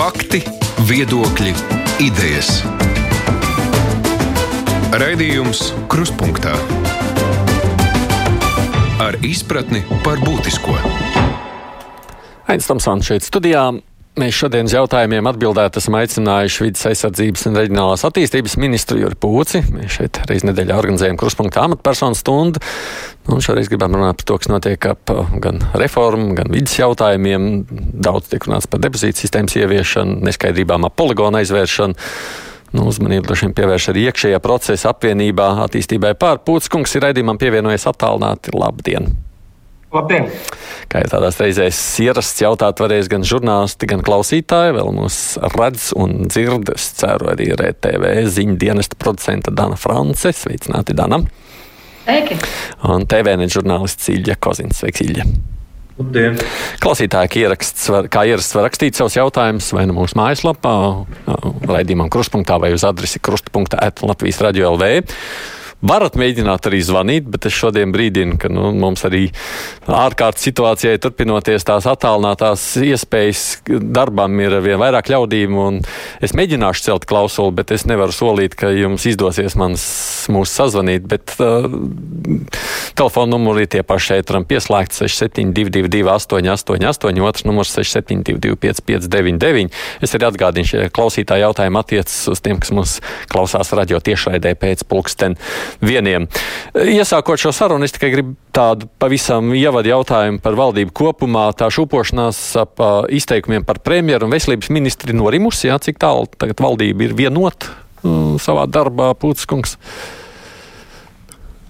Fakti, viedokļi, idejas. Raidījums Krustpunktā ar izpratni par būtisko. Aizsmeļamies šeit studijā. Mēs šodienas jautājumiem atbildēt esam aicinājuši vidas aizsardzības un reģionālās attīstības ministru Juri Pūci. Mēs šeit reiz nedēļā organizējam kruspunkta amatpersonu stundu. Nu, un šoreiz gribam runāt par to, kas notiek ap gan reformu, gan vidas jautājumiem. Daudz tiek runāts par depozītu sistēmas ieviešanu, neskaidrībām ap poligonu aizvēršanu. Nu, uzmanību droši vien pievērš arī iekšējā procesa apvienībā attīstībai pār. Pūcis kungs ir raidījumam pievienojies attālināti. Labdien! Labdien! Kā jau tādās reizēs ierasts jautāt, varēs gan žurnālisti, gan klausītāji. Vēl mūs redz un dzird. Es ceru arī RTV ziņu dienesta producenta Dana France. Sveicināti, Dana! Sveiki! Un TVN žurnālists Ilja Kozins. Sveiks, Ilja! Labdien! Klausītāji, ieraksts, var, kā ierasts, var rakstīt savus jautājumus vai nu mūsu mājaslapā, raidījumam krustpunktā vai uz adresi krusta.ēta Latvijas radio LV. Varat mēģināt arī zvanīt, bet es šodien brīdinu, ka nu, mums arī ārkārtas situācijai turpinoties tās attālinātās iespējas darbam ir vien vairāk ļaudīm. Es mēģināšu celt klausuli, bet es nevaru solīt, ka jums izdosies manis mūs sazvanīt. Bet uh, telefona numuri tie paši šeit, varam pieslēgt 6722, 888, otrs numurs 672, 559. Es arī atgādinu, šie klausītāji jautājumi attiecas uz tiem, kas mums klausās radio tiešraidē pēc pulksten vieniem. Iesākot šo sarunu, es tikai gribu tādu pavisam ievadu jautājumu par valdību kopumā. Tā šūpošanās ap izteikumiem par premjeru un veselības ministri norimusi, jā, cik tālu tagad valdība ir vienota uh, savā darbā, Pūtiskungs.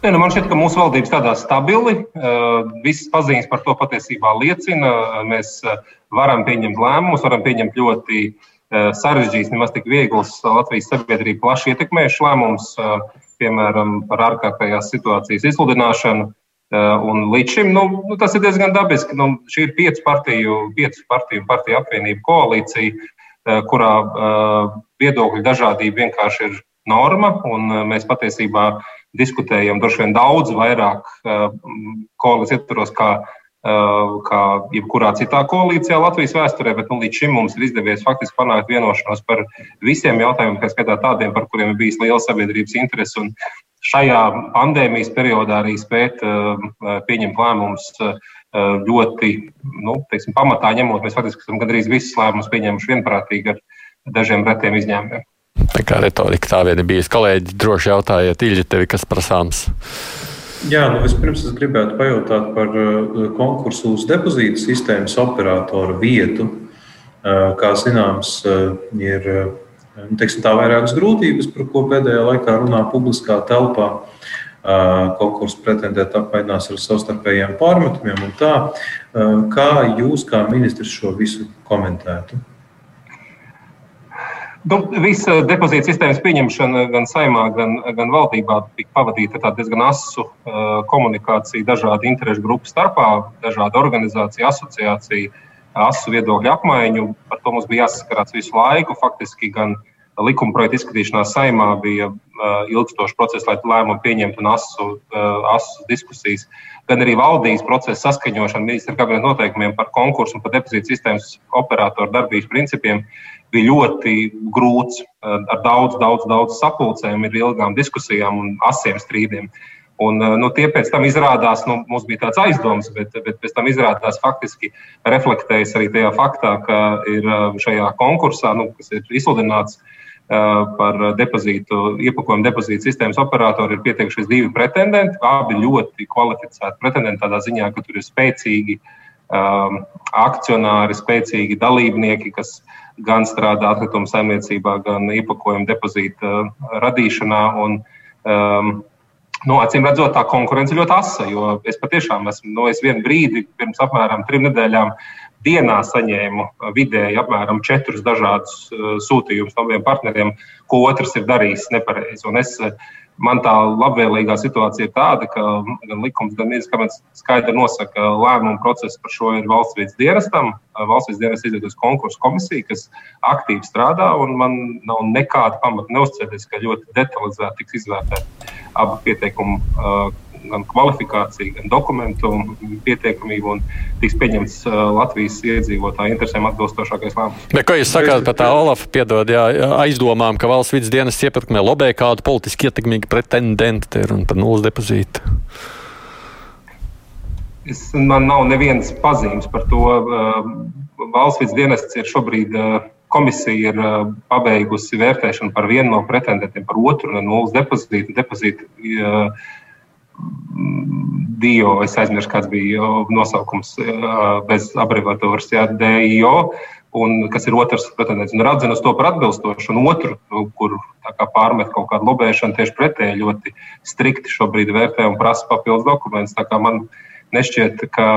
Ne, nu man šķiet, ka mūsu valdība strādā stabili. Uh, visas pazīmes par to patiesībā liecina. Mēs varam pieņemt lēmumus, varam pieņemt ļoti uh, sarežģītus, nemaz tik vieglus Latvijas sabiedrību plaši ietekmējušus lēmumus. Piemēram, par ārkārtējās situācijas izsludināšanu. Eh, un līdz šim nu, nu, tas ir diezgan dabiski. Nu, šī ir piecu partiju, piecu partiju, partiju apvienību koalīcija, eh, kurā uh, viedokļu dažādība vienkārši ir norma. Mēs patiesībā diskutējam daudz vairāk koalīcijas ietvaros, kā kā jebkurā citā koalīcijā Latvijas vēsturē, bet nu, līdz šim mums ir izdevies faktiski panākt vienošanos par visiem jautājumiem, kā skatā tādiem, par kuriem ir bijis liela sabiedrības interese. Un šajā pandēmijas periodā arī spēt pieņemt lēmumus ļoti nu, teiksim, pamatā ņemot. Mēs faktiski esam gandrīz visus lēmumus pieņēmuši vienprātīgi ar dažiem retiem izņēmumiem. Tā kā retorika tā vien ir bijusi. Kolēģi, droši jautājiet, Ilģi, tevi kas prasāms? Jā, nu vispirms es gribētu pajautāt par uh, konkursu uz depozītu sistēmas operatoru vietu. Uh, kā zināms, uh, ir nu, teiksim, tā vairākas grūtības, par ko pēdējā laikā runā publiskā telpā. Konkursu pretendenti apmainās ar savstarpējiem pārmetumiem. Tā, kā jūs, kā ministrs, šo visu komentētu? Nu, visa depozīta sistēmas pieņemšana gan saimā, gan, gan valdībā tika pavadīta ar diezgan asu uh, komunikāciju dažādu interešu grupu starpā, dažādu organizāciju, asociāciju, asu viedokļu apmaiņu. Par to mums bija jāsaskarās visu laiku. Faktiski gan likuma projekta izskatīšanā saimā bija uh, ilgstošs process, lai lēmumu pieņemtu un asu, uh, asu diskusijas, gan arī valdības procesa saskaņošana ministra kabineta noteikumiem par konkursu un par depozīta sistēmas operatoru darbības principiem. Uh, bija ļoti grūts, ar daudz, daudz, daudz sapulcēm, ilgām diskusijām un asiem strīdiem. Un, nu, tie pēc tam izrādās, nu, mums bija tāds aizdoms, bet, bet pēc tam izrādās faktiski reflektējas arī tajā faktā, ka ir šajā konkursā, nu, kas ir izsludināts par depozītu, iepakojumu depozītu sistēmas operatoru, ir pieteikušies divi pretendenti. Abi ļoti kvalificēti pretendenti tādā ziņā, ka tur ir spēcīgi um, akcionāri, spēcīgi dalībnieki, kas uh, gan strādā atkrituma saimniecībā, gan iepakojumu depozīta uh, radīšanā. Un, um, Nu, acīm redzot, tā konkurence ļoti asa, es patiešām esmu, nu, es vienu brīdi, pirms apmēram trim nedēļām, dienā saņēmu vidēji apmēram četrus dažādus uh, sūtījumus no abiem partneriem, ko otrs ir darījis nepareizi. Un es uh, Man tā labvēlīgā situācija ir tāda, ka gan likums, gan ministrs kabinets skaidri nosaka, ka lēmumu procesu par šo ir valsts vidas dienestam. Valsts vidas dienas izveidos konkursu komisiju, kas aktīvi strādā, un man nav nekāda pamata neuzticēties, ka ļoti detalizēti tiks izvērtēti abu pieteikumu gan kvalifikācija, gan dokumentu pietiekamību un tiks pieņemts Latvijas iedzīvotāju interesēm atbilstošākais lēmums. Bet ko jūs sakāt par tā Olafa piedod, jā, aizdomām, ka valsts vidas dienas iepirkumē lobē kādu politiski ietekmīgu pretendentu te ir un par nulles depozītu? Es, man nav nevienas pazīmes par to. Valsts vidas dienests ir šobrīd komisija ir pabeigusi vērtēšanu par vienu no pretendentiem, par otru no nulles depozītu. depozītu DIO, es aizmirsu, kāds bija nosaukums bez abreviatūras, jā, DIO, un kas ir otrs pretendents. Un radzina uz to par atbilstošu, un otru, kur pārmet kaut kādu lobēšanu, tieši pretēji ļoti strikti šobrīd vērtē un prasa papildus dokumentus. Tā kā man nešķiet, ka,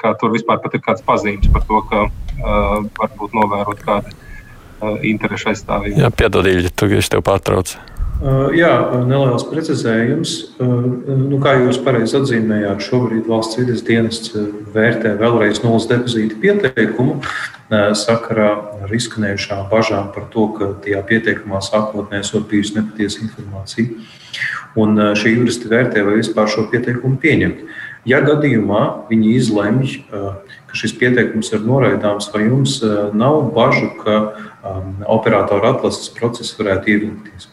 ka tur vispār ir kāds pazīmes par to, ka uh, varbūt novērot kādu uh, interešu aizstāvību. Jā, piedod, Ilģi, tu es tev pārtraucu. Uh, jā, neliels precizējums. Uh, nu, kā jūs pareizi atzīmējāt, šobrīd valsts vidas dienests vērtē vēlreiz nulles depozīta pieteikumu uh, sakarā ar izskanējušām bažām par to, ka tajā pieteikumā sākotnēji esot bijusi nepatiesa informācija. Un šī juristi vērtē, vai vispār šo pieteikumu pieņemt. Ja gadījumā viņi izlemj, ka šis pieteikums ir noraidāms, vai jums nav bažu, ka operatora atlases process varētu ievilkties?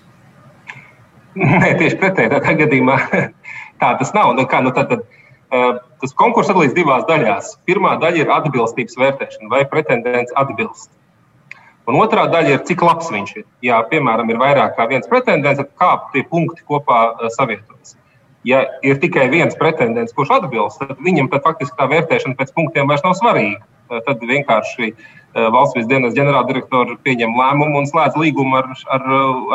Nē, tieši pretēji. Tādā gadījumā tā tas nav. Nu, kā, nu, tad, tad, tas konkurss sadalīts divās daļās. Pirmā daļa ir atbilstības vērtēšana, vai pretendents atbilst. Un otrā daļa ir, cik labs viņš ir. Ja, piemēram, ir vairāk kā viens pretendents, tad kā tie punkti kopā savietojas ja ir tikai viens pretendents, kurš atbilst, tad viņam tad faktiski tā vērtēšana pēc punktiem vairs nav svarīga. Tad vienkārši valsts vidas dienas ģenerāldirektori pieņem lēmumu un slēdz līgumu ar, ar,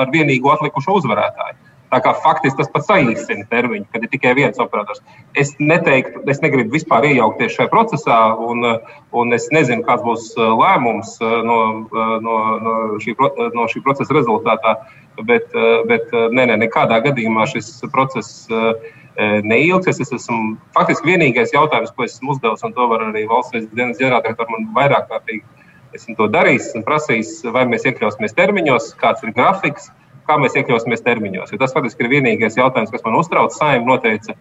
ar vienīgo atlikušo uzvarētāju. Tā kā faktiski tas pat saīsina termiņu, kad ir tikai viens operators. Es neteiktu, es negribu vispār iejaukties šajā procesā, un, un es nezinu, kāds būs lēmums no, no, no, šī, no šī procesa rezultātā. Bet, bet nē, nē, nekādā gadījumā šis process neilgs. Es esmu faktiski vienīgais jautājums, ko esmu uzdevis, un to var arī valsts dienas ģenerāldirektors man vairāk kārtīgi. Esmu to darījis un prasījis, vai mēs iekļausimies termiņos, kāds ir grafiks kā mēs iekļausimies termiņos. Jo tas faktiski ir vienīgais jautājums, kas man uztrauc. Saimnieks noteica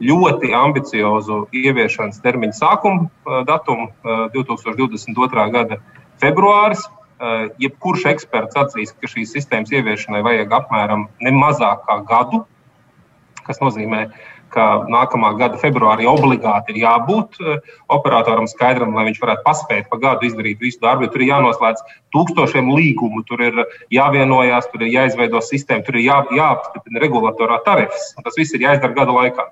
ļoti ambiciozu ieviešanas termiņu sākumu uh, datumu 2022. Uh, gada februāris. Uh, jebkurš eksperts atzīst, ka šīs sistēmas ieviešanai vajag apmēram ne mazāk kā gadu, kas nozīmē, ka nākamā gada februārī obligāti ir jābūt eh, operatoram skaidram, lai viņš varētu paspēt pa gadu izdarīt visu darbu. Tur ir jānoslēdz tūkstošiem līgumu, tur ir jāvienojās, tur ir jāizveido sistēma, tur ir jā, jāapstiprina regulatorā tarifs. Tas viss ir jāizdara gada laikā.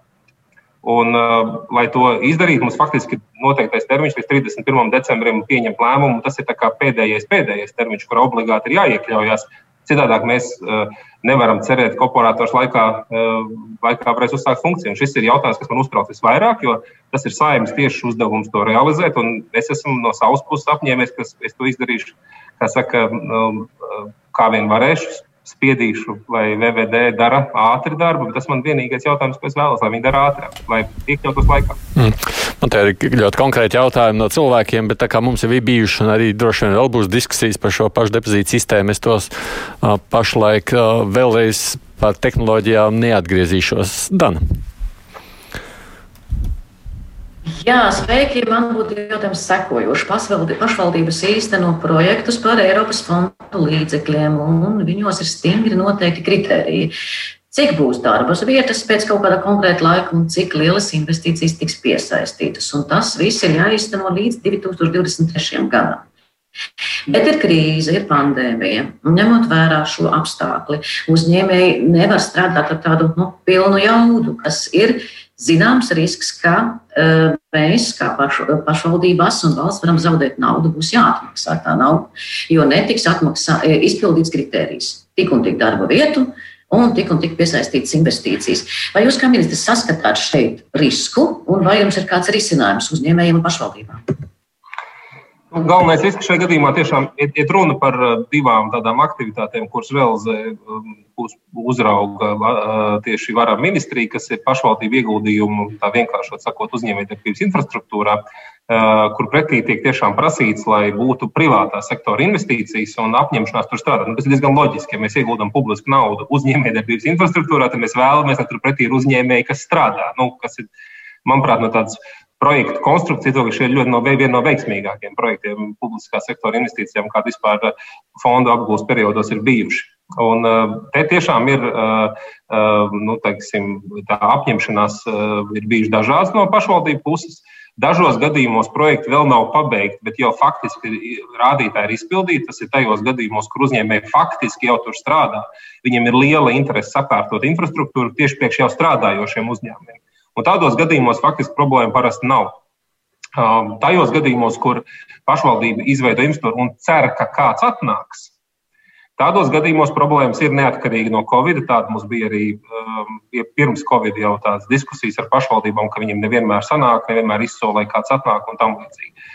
Un, uh, lai to izdarītu, mums faktiski ir noteiktais termiņš līdz 31. decembrim pieņemt lēmumu. Tas ir pēdējais, pēdējais termiņš, kurā obligāti ir jāiekļaujas. Citādāk mēs uh, nevaram cerēt, ka operators laikā, uh, laikā varēs uzsākt funkciju. Un šis ir jautājums, kas man uztrauc visvairāk, jo tas ir saimnes tieši uzdevums to realizēt. Es esmu no savas puses apņēmies, ka es to izdarīšu, kā saka, kā vien varēšu spiedīšu, lai VVD dara ātri darbu, bet tas man vienīgais jautājums, ko es vēlos, lai viņi dara ātrāk, lai iekļautos laikā. Mm. Man te ir ļoti konkrēti jautājumi no cilvēkiem, bet tā kā mums jau ir bijuši un arī droši vien vēl būs diskusijas par šo pašu depozītu sistēmu, es tos uh, pašlaik uh, vēlreiz par tehnoloģijām neatgriezīšos. Dana. Jā, sveiki. Man būtu jautājums sekojoši. Pašvaldības īsteno projektus par Eiropas fondu līdzekļiem, un viņos ir stingri noteikti kriteriji. Cik būs darbas vietas pēc kaut kāda konkrēta laika un cik lielas investīcijas tiks piesaistītas. Un tas viss ir jāizteno līdz 2023. gadam. Bet ir krīze, ir pandēmija. Ņemot vērā šo apstākli, uzņēmēji nevar strādāt ar tādu nu, pilnu jaudu, kas ir zināms risks, ka uh, mēs, kā paš, pašvaldības un valsts, varam zaudēt naudu, būs jāatmaksā tā nauda, jo netiks atmaksā, e, izpildīts kritērijs tik un tik darba vietu. Un tik un tik piesaistītas investīcijas. Vai jūs, kā ministrs, saskatāt šeit risku, un vai jums ir kāds risinājums uzņēmējiem un pašvaldībām? Nu, galvenais risks šajā gadījumā tiešām ir, ir runa par uh, divām tādām aktivitātēm, kuras realizē um, uzrauga uh, tieši vara ministrija, kas ir pašvaldību ieguldījumu, tā vienkāršot sakot, uzņēmējdarbības infrastruktūrā, uh, kur pretī tiek tiešām prasīts, lai būtu privātā sektora investīcijas un apņemšanās tur strādāt. Nu, tas ir diezgan loģiski, ja mēs ieguldam publisku naudu uzņēmējdarbības infrastruktūrā, tad mēs vēlamies, lai tur pretī ir uzņēmēji, kas strādā. Nu, kas ir, manuprāt, no tādas projektu konstrukcija, ka šie ir ļoti no, viena no veiksmīgākajiem projektiem publiskā sektora investīcijām, kāda vispār fondu apgūst periodos ir bijuši. Un te tiešām ir nu, teiksim, tā apņemšanās, ir bijušas dažādas no pašvaldību puses. Dažos gadījumos projekti vēl nav pabeigti, bet jau faktiski rādītāji ir izpildīti. Tas ir tajos gadījumos, kur uzņēmēji faktiski jau tur strādā. Viņiem ir liela interese sakārtot infrastruktūru tieši priekš jau strādājošiem uzņēmumiem. Un tādos gadījumos faktiski problēma parasti nav. Um, tajos gadījumos, kur pašvaldība izveido infrastruktūru un cer, ka kāds atnāks, tādos gadījumos problēmas ir neatkarīgi no Covid. Tāda mums bija arī um, pirms Covid jau tādas diskusijas ar pašvaldībām, ka viņiem nevienmēr sanāk, nevienmēr izsolē, kāds atnāk un tam līdzīgi.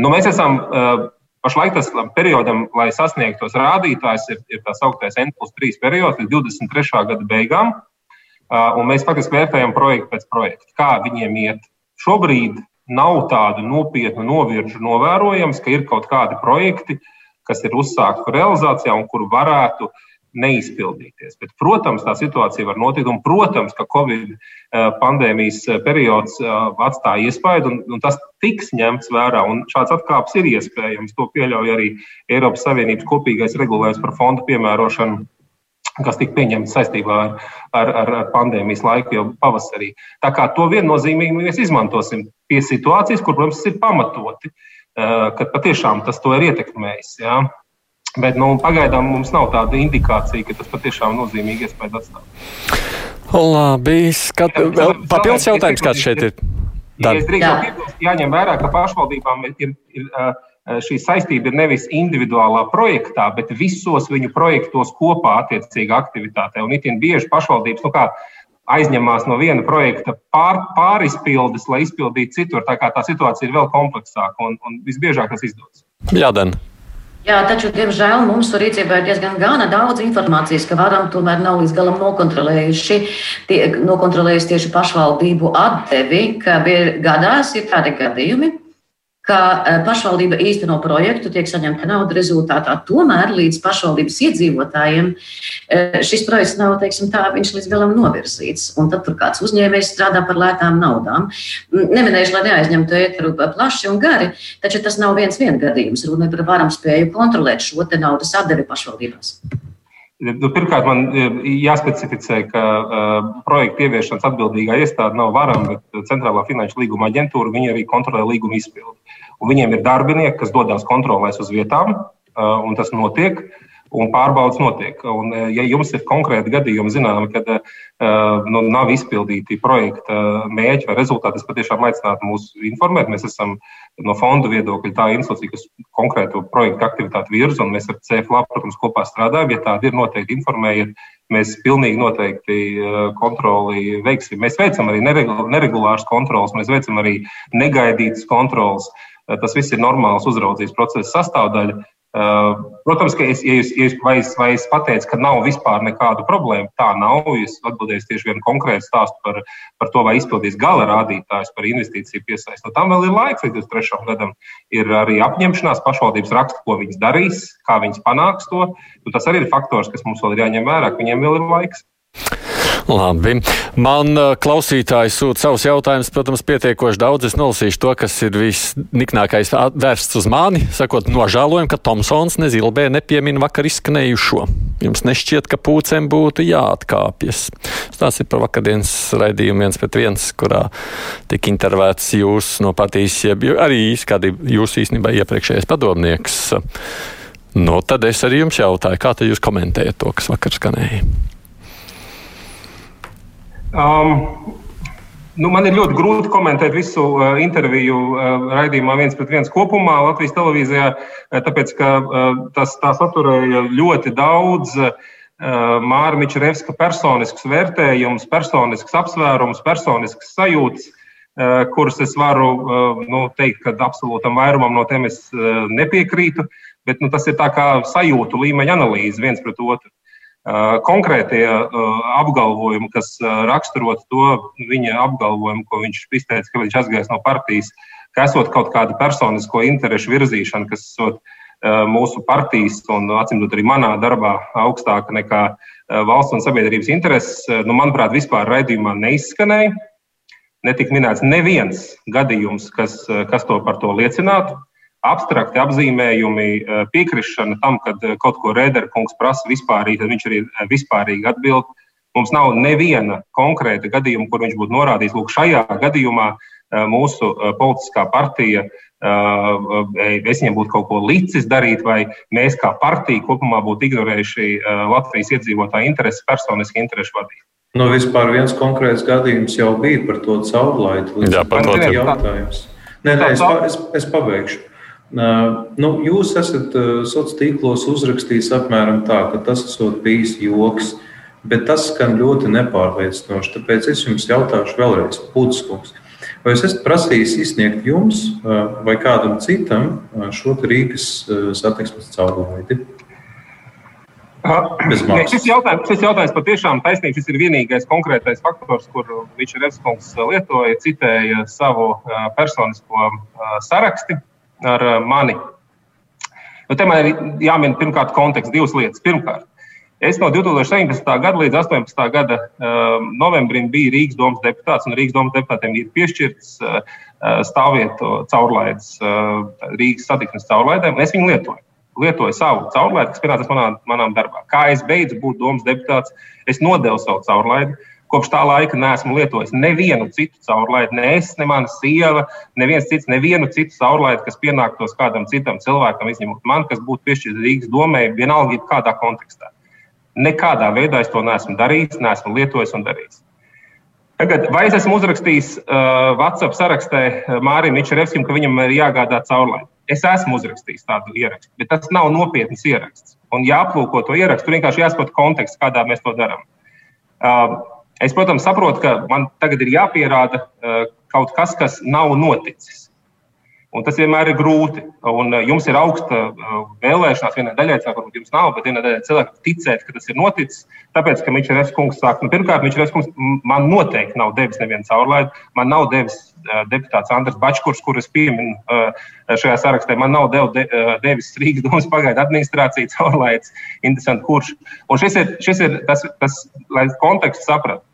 Nu, mēs esam uh, pašlaik tas periodam, lai sasniegtu tos rādītājus, ir, ir tā sauktais N plus 3 periods līdz 23. gada beigām. Un mēs faktiski vērtējam projektu pēc projekta, kā viņiem iet. Šobrīd nav tādu nopietnu novirzdu novērojams, ka ir kaut kādi projekti, kas ir uzsākti realizācijā un kuru varētu neizpildīties. Bet, protams, tā situācija var notikt, un, protams, ka Covid pandēmijas periods atstāja iespaidu, un, un tas tiks ņemts vērā, šāds atkāps ir iespējams. To pieļauj arī Eiropas Savienības kopīgais regulējums par fondu piemērošanu kas tika pieņemts saistībā ar, ar, ar, ar pandēmijas laiku jau pavasarī. Tā kā to viennozīmīgi mēs izmantosim pie situācijas, kur, protams, ir pamatoti, ka patiešām tas to ir ietekmējis. Ja? Bet nu, pagaidām mums nav tāda indikācija, ka tas patiešām nozīmīgi iespēja atstāt. Labi, skat... papildus jautājums, kāds šeit ir. Ja es drīkstu piebilst, jāņem vērā, ka pašvaldībām ir, ir, ir Eh, šī saistība ir nevis individuālā projektā, bet visos viņu projektos kopā attiecīgā aktivitātē. Un itin bieži pašvaldības nu kā, aizņemās no viena projekta pār, pārizpildes, lai izpildītu citur. Tā kā tā situācija ir vēl kompleksāka un, un visbiežāk tas izdodas. Jā, Dan. Jā, taču, diemžēl, mums tur rīcībā ir diezgan gana daudz informācijas, ka varam tomēr nav līdz galam nokontrolējuši, tie, nokontrolējuši tieši pašvaldību atdevi, ka bija gadās ir tādi gadījumi, ka eh, pašvaldība īsteno projektu, tiek saņemta nauda rezultātā. Tomēr līdz pašvaldības iedzīvotājiem eh, šis projekts nav, teiksim, tā, viņš līdz galam novirzīts. Un tad tur kāds uzņēmējs strādā par lētām naudām. Neminēšu, lai neaizņemtu ēteru plaši un gari, taču tas nav viens vien gadījums. Runa par varam spēju kontrolēt šo te naudas atdevi pašvaldībās. Nu, pirmkārt, man jāspecificē, ka uh, projekta ieviešanas atbildīgā iestāde nav varama, bet Centrālā finanšu līguma aģentūra arī kontrolē līguma izpildi. Un viņiem ir darbinieki, kas dodas kontrolēs uz vietām, uh, un tas notiek. Uh, un pārbaudas notiek. Un, eh, ja jums ir konkrēti gadījumi, zinām, kad uh, nu, nav izpildīti projekta mērķi vai rezultāti, es patiešām aicinātu mūs informēt. Mēs esam no fonda viedokļa tā institūcija, kas konkrētu projektu aktivitāti virza, un mēs ar CFLA, protams, kopā strādājam. Ja tādi ir, noteikti informējiet. Mēs pilnīgi noteikti uh, kontroli veiksim. Mēs veicam arī neregulāras kontrolas, mēs veicam arī negaidītas kontrolas. Tas viss ir normāls uzraudzības procesa sastāvdaļa. Protams, ka es, ja jūs, ja jūs, vai, es, vai es pateicu, ka nav vispār nekādu problēmu, tā nav. Es atbildēju tieši vienu konkrētu stāstu par, par to, vai izpildīs gala rādītājs par investīciju piesaisti. No tam vēl ir laiks līdz 23. gadam. Ir arī apņemšanās, pašvaldības raksta, ko viņas darīs, kā viņas panāks to. Nu, tas arī ir faktors, kas mums vēl ir jāņem vērā, ka viņiem vēl ir laiks. Labi. Man klausītājs sūta savus jautājumus, protams, pietiekoši daudz. Es nolasīšu to, kas ir visniknākais vērsts uz mani. Sakot, nožēlojam, ka Tomsons nezilbē nepiemina vakar izskanējušo. Jums nešķiet, ka pūcēm būtu jāatkāpjas. Tas ir par vakardienas raidījumu viens pret viens, kurā tika intervēts jūs no partijas, arī kādi jūs īstenībā iepriekšējais padomnieks. Nu, tad es arī jums jautāju, kā jūs komentējat to, kas vakar skanēja. Um, Nu, man ir ļoti grūti komentēt visu uh, interviju uh, raidījumā viens pret viens kopumā Latvijas televīzijā, uh, tāpēc ka uh, tas tā saturēja ļoti daudz uh, Māra Mičerevska personisks vērtējums, personisks apsvērums, personisks sajūtas. kurus es varu nu, teikt, ka absolūtam vairumam no tiem es nepiekrītu, bet nu, tas ir tā kā sajūtu līmeņa analīze viens pret otru. Konkrētie apgalvojumi, kas raksturot to viņa apgalvojumu, ko viņš izteica, ka viņš aizgājis no partijas, ka esot kaut kāda personisko interešu virzīšana, kas esot mūsu partijas un, acīm redzot, arī manā darbā augstāka nekā valsts un sabiedrības intereses, nu, manuprāt, vispār raidījumā neizskanēja. Netika minēts neviens gadījums, kas, kas to par to liecinātu abstrakti apzīmējumi, eh, piekrišana tam, ka eh, kaut ko Rēderkungs prasa vispārīgi, tad viņš arī eh, vispārīgi atbild. Mums nav neviena konkrēta gadījuma, kur viņš būtu norādījis, lūk, šajā gadījumā mūsu politiskā partija, es viņam būtu kaut ko licis darīt, vai mēs kā partija kopumā būtu ignorējuši Latvijas iedzīvotāju intereses, personiski interesu vadīt. Nu, vispār viens konkrēts gadījums jau bija par to caurlaidu. Jā, par to jautājums. Nē, nē, es, es, es pabeigšu. Nu, jūs esat sociālos tīklos uzrakstījis apmēram tā, ka tas esot bijis joks, bet tas skan ļoti nepārliecinoši. Tāpēc es jums jautāšu vēlreiz, Putskungs, vai es esmu prasījis izsniegt jums vai kādam citam šo Rīgas satiksmes caurlaidi? Šis jautājums, šis jautājums patiešām taisnība. Šis ir vienīgais konkrētais faktors, kur viņš Revskungs lietoja, citēja savu personisko sarakstu ar eh, mani. Nu, te man ir jāmin pirmkārt konteksts, divas lietas. Pirmkārt, es no 2017. gada līdz 18. gada uh, novembrim biju Rīgas domas deputāts, un Rīgas domas deputātiem ir piešķirts uh, stāvvietu caurlaides uh, Rīgas satiksmes caurlaidēm, un es viņu lietoju. Lietoju savu caurlaidi, kas pienāca manā, manām darbā. Kā es beidzu būt domas deputāts, es nodevu savu caurlaidi. Kopš tā laika neesmu lietojis nevienu citu caurlaidi, ne es, ne mana sieva, neviens cits, nevienu citu caurlaidi, kas pienāktos kādam citam cilvēkam, izņemot man, kas būtu piešķirts Rīgas domē, vienalga kādā kontekstā. Nekādā veidā es to neesmu darījis, neesmu lietojis un darījis. Tagad, vai es esmu uzrakstījis uh, WhatsApp sarakstā uh, Mārim Mičerevskim, ka viņam ir jāgādā caurlaidi? Es esmu uzrakstījis tādu ierakstu, bet tas nav nopietns ieraksts. Un jāaplūko to ierakstu, vienkārši jāsaprot konteksts, kādā mēs to darām. Uh, Es, protams, saprotu, ka man tagad ir jāpierāda uh, kaut kas, kas nav noticis. Un tas vienmēr ir grūti. Un uh, jums ir augsta uh, vēlēšanās, vienai daļai cilvēku, varbūt jums nav, bet vienai daļai cilvēku ticēt, ka tas ir noticis. Tāpēc, ka Mičels kungs saka, nu, pirmkārt, Mičels kungs man noteikti nav devis nevienu caurlaidu. Man nav devis deputāts Andris Bačkurs, kurus pieminu šajā sarakstā. Man nav de, devis Rīgas domas pagaidu administrācija caurlaids. Interesanti, kurš. Un šis ir, šis ir tas, tas, lai kontekstu saprastu.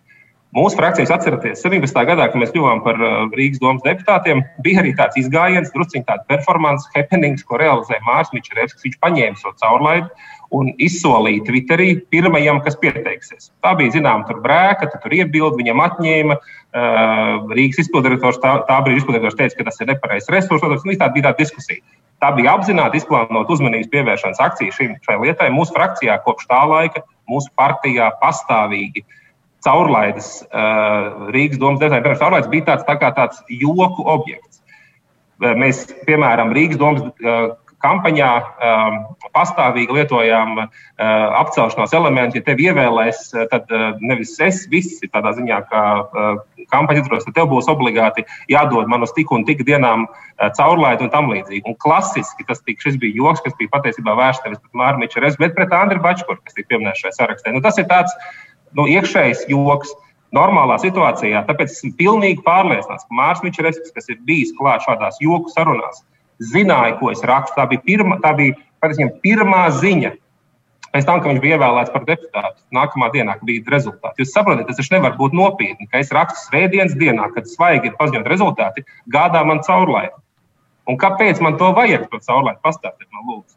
Mūsu frakcijas atceraties, 17. gadā, kad mēs kļuvām par uh, Rīgas domas deputātiem, bija arī tāds izgājiens, drusciņš tāds performance, happenings, ko realizēja Mārcis Kalniņš. Viņš paņēma šo caurlaidu un izsolīja Twitterī pirmajam, kas pieteiksies. Tā bija zināma brēka, tur iebilda, viņam atņēma. Uh, Rīgas izpilddirektors tā, tā brīža izpilddirektors teica, ka tas ir nepareizs resurs. Tā bija tāda diskusija. Tā bija apzināti izplānota uzmanības pievēršanas akcija šim, šai lietai. Mūsu frakcijā kopš tā laika, mūsu partijā pastāvīgi uh, caurlaides uh, Rīgas domas detaļu caurlaides bija tāds, tā tāds joku objekts. Mēs, piemēram, Rīgas domas uh, kampaņā pastāvīgi lietojām uh, apcelšanās elementu. Ja tevi ievēlēs, tad uh, nevis es, viss ir tādā ziņā, ka uh, kampaņa ietvaros, tad tev būs obligāti jādod man uz tik un tik dienām uh, caurlaidu un tam līdzīgi. Un klasiski tas tika, bija joks, kas bija patiesībā vērsts nevis pret Mārmiņu Rezu, bet pret Andriu Bačkuru, kas tika pieminēts šajā sarakstā. Nu, tas ir tāds nu, iekšējs joks. Normālā situācijā, tāpēc esmu pilnīgi pārliecināts, ka Mārcis Kalniņš, kas ir bijis klāts šādās joku sarunās, zināja, ko es rakstu. Tā bija pirma, tā bija, patiesībā, pirmā ziņa. Pēc tam, kad viņš bija ievēlēts par deputātu, nākamā dienā bija rezultāti. Jūs saprotat, tas taču nevar būt nopietni, ka es rakstu svētdienas dienā, kad svaigi ir paziņot rezultāti, gādā man caurlaidu. Un kāpēc man to vajag, to caurlaidu? Pastāstiet man, lūdzu.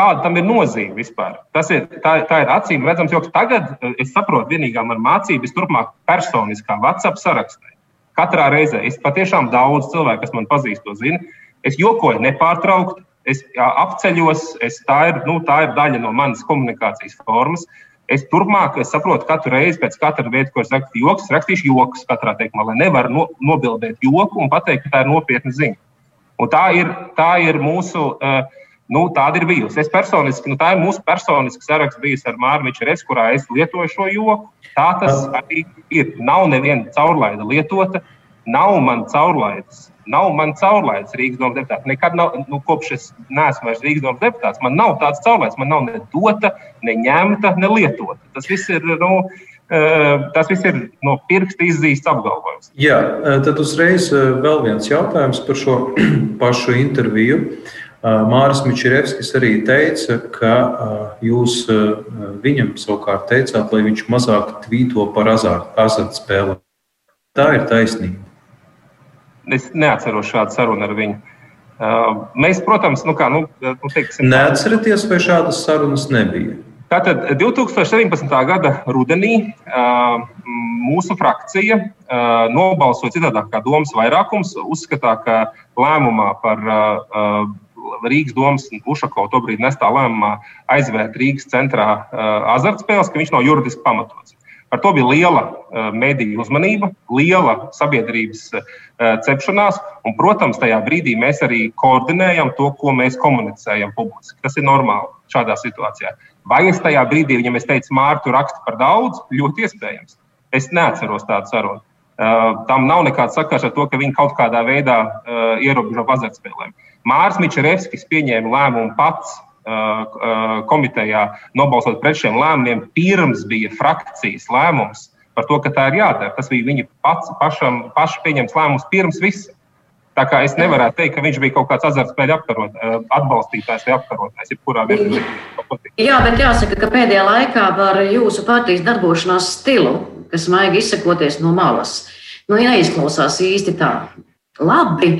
Kāda tam ir nozīme vispār? Tas ir, tā, tā ir acīm redzams, jo tagad eh, es saprotu, vienīgā man mācība ir turpmāk personiskā WhatsApp sarakstā. Katrā reizē es patiešām daudz cilvēku, kas man pazīst, to zina. Es jokoju nepārtraukti, es apceļos, es, tā, ir, nu, tā ir daļa no manas komunikācijas formas. Es turpmāk es saprotu, katru reizi pēc katra vieta, ko es rakstīšu, joks, rakstīšu joks katrā teikumā, lai nevaru no, nobildēt joku un pateikt, ka tā ir nopietna ziņa. Un tā ir, tā ir mūsu. Uh, Nu, tāda ir bijusi. Es personiski, nu, tā ir mūsu personiska saraksts bijis ar Mārmiņu Resu, kurā es lietoju šo joku. Tā tas arī ir. Nav neviena caurlaida lietota. Nav man caurlaides. Nav man caurlaides Rīgas domas deputāts. Nekad nav, nu, kopš es neesmu vairs Rīgas domas deputāts, man nav tāds caurlaides. Man nav ne dota, ne ņemta, ne lietota. Tas viss ir. Nu, Tas viss ir no pirksta izzīsts apgalvojums. Jā, tad uzreiz vēl viens jautājums par šo pašu interviju. Māris Mičerevskis arī teica, ka jūs viņam savukārt teicāt, lai viņš mazāk tvīto par azartspēlēm. Tā ir taisnība. Es neatceros šādu sarunu ar viņu. Mēs, protams, nu kā, nu, nu, teiksim, neatceraties, vai šādas sarunas nebija. Tātad 2017. gada rudenī mūsu frakcija nobalsoja citādāk kā domas vairākums, uzskatā, ka lēmumā par Rīgas domas Ušakovs tobrīd nestā lēmumā aizvērt Rīgas centrā azartspēles, ka viņš nav juridiski pamatots. Par to bija liela uh, mediju uzmanība, liela sabiedrības uh, cepšanās, un, protams, tajā brīdī mēs arī koordinējam to, ko mēs komunicējam publiski. Tas ir normāli šādā situācijā. Vai es tajā brīdī viņam teicu, Mārtu, rakstu par daudz? Ļoti iespējams. Es neatceros tādu sarunu. Uh, tam nav nekāds sakars ar to, ka viņi kaut kādā veidā uh, ierobežo azartspēlēm. Mārs Mičerevskis pieņēma lēmumu pats komitejā nobalsot pret šiem lēmumiem, pirms bija frakcijas lēmums par to, ka tā ir jādara. Tas bija viņa pats, pašam, paša pieņemts lēmums pirms visa. Tā kā es nevaru teikt, ka viņš bija kaut kāds azartspēļu atbalstītājs vai apkarotājs, jebkurā veidā. Jā, bet jāsaka, ka pēdējā laikā par jūsu partijas darbošanās stilu, kas maigi izsakoties no malas, nu, neizklausās īsti tā labi.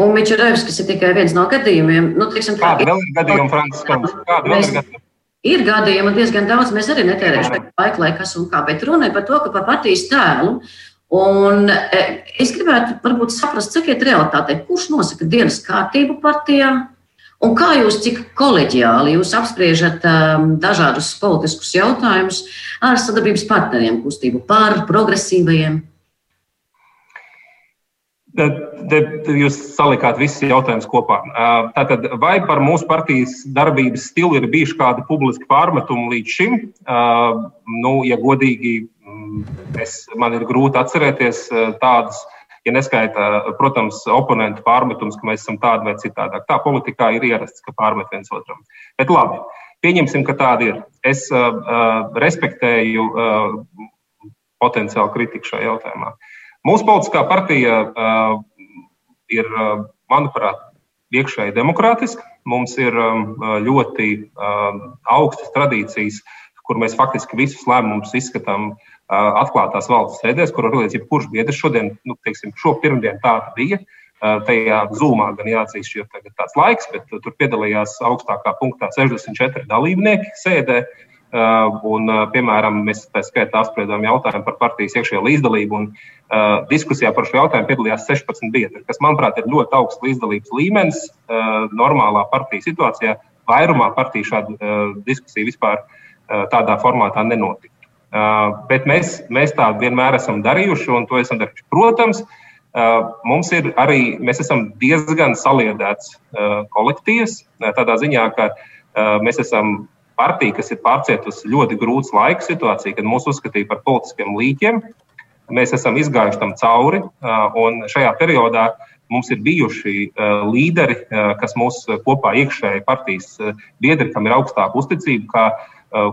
Un Mičerevskis ir tikai viens no gadījumiem. Nu, tiksim, tā, Kāda vēl ir gadījuma, Francis Toms? Kāda vēl ir gadījuma? Ir gadījumi diezgan daudz, mēs arī netērēsim laiku, lai kas un kā, bet runa ir par to, ka par partijas tēlu. Un e, es gribētu varbūt saprast, cik ir realitāte, kurš nosaka dienas kārtību partijā, un kā jūs, cik koleģiāli jūs apspriežat um, dažādus politiskus jautājumus ar sadarbības partneriem, kustību pār progresīvajiem. Tad, tad jūs salikāt visus jautājumus kopā. Tātad, vai par mūsu partijas darbības stilu ir bijuši kādi publiski pārmetumi līdz šim? Nu, ja godīgi, es, man ir grūti atcerēties tādus, ja neskaita, protams, oponentu pārmetums, ka mēs esam tādi vai citādi. Tā politikā ir ierasts, ka pārmet viens otram. Bet labi, pieņemsim, ka tāda ir. Es uh, respektēju uh, potenciālu kritiku šajā jautājumā. Uh, Mūsu politiskā partija uh, ir, manuprāt, iekšēji demokrātiska. Mums ir um, ļoti uh, augstas tradīcijas, kur mēs faktiski visus lēmumus izskatām uh, atklātās valdes sēdēs, kur arī jebkurš biedrs šodien, nu, teiksim, šo pirmdienu tāda bija. Uh, tajā zūmā gan jāatzīst, jo tagad tāds laiks, bet tur piedalījās augstākā punktā 64 dalībnieki sēdē. Uh, un, uh, piemēram, mēs tā skaitā apspriedām jautājumu par partijas iekšējo līdzdalību. Un, uh, diskusijā par šo jautājumu piedalījās 16 biedri, kas, manuprāt, ir ļoti augsts līdzdalības līmenis uh, normālā partijas situācijā. Vairumā partiju šādu uh, diskusiju vispār uh, tādā formātā nenotika. Uh, bet mēs, mēs tā vienmēr esam darījuši, un to esam darījuši. Protams, uh, mums ir arī, mēs esam diezgan saliedēts uh, kolektīvs, tādā ziņā, ka uh, mēs esam partija, kas ir pārcietusi ļoti grūts laika situācija, kad mūs uzskatīja par politiskiem līķiem. Mēs esam izgājuši tam cauri, un šajā periodā mums ir bijuši līderi, kas mūs kopā iekšēji partijas biedri, kam ir augstāka uzticība, kā,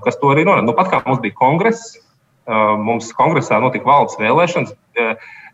kas to arī norāda. Nu, pat kā mums bija kongress, mums kongresā notika valdes vēlēšanas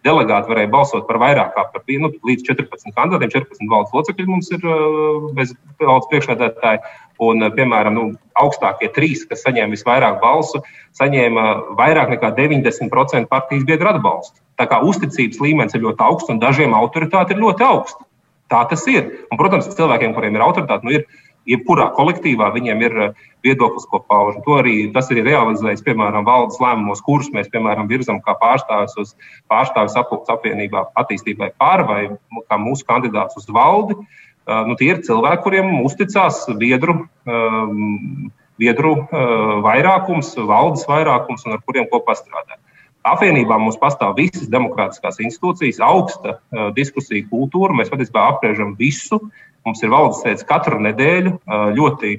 delegāti varēja balsot par vairāk kā par nu, līdz 14 kandidātiem. 14 valdes locekļi mums ir uh, bez valdes priekšsēdētāji. Un, uh, piemēram, nu, augstākie trīs, kas saņēma visvairāk balsu, saņēma vairāk nekā 90% partijas biedru atbalstu. Tā kā uzticības līmenis ir ļoti augsts un dažiem autoritāte ir ļoti augsta. Tā tas ir. Un, protams, cilvēkiem, kuriem ir autoritāte, nu, ir jebkurā kolektīvā viņiem ir eh, viedoklis, ko pauž. To arī tas ir realizējis, piemēram, valdes lēmumos, kurus mēs, piemēram, virzam kā pārstāvis uz pārstāvis apvienībā attīstībai pār vai kā mūsu kandidāts uz valdi. Eh, nu, tie ir cilvēki, kuriem uzticās biedru, um, biedru uh, vairākums, valdes vairākums un ar kuriem kopā strādāt. Apvienībā mums pastāv visas demokrātiskās institūcijas, augsta uh, diskusija kultūra. Mēs patiesībā apspriežam visu, Mums ir valdes sēdes katru nedēļu ļoti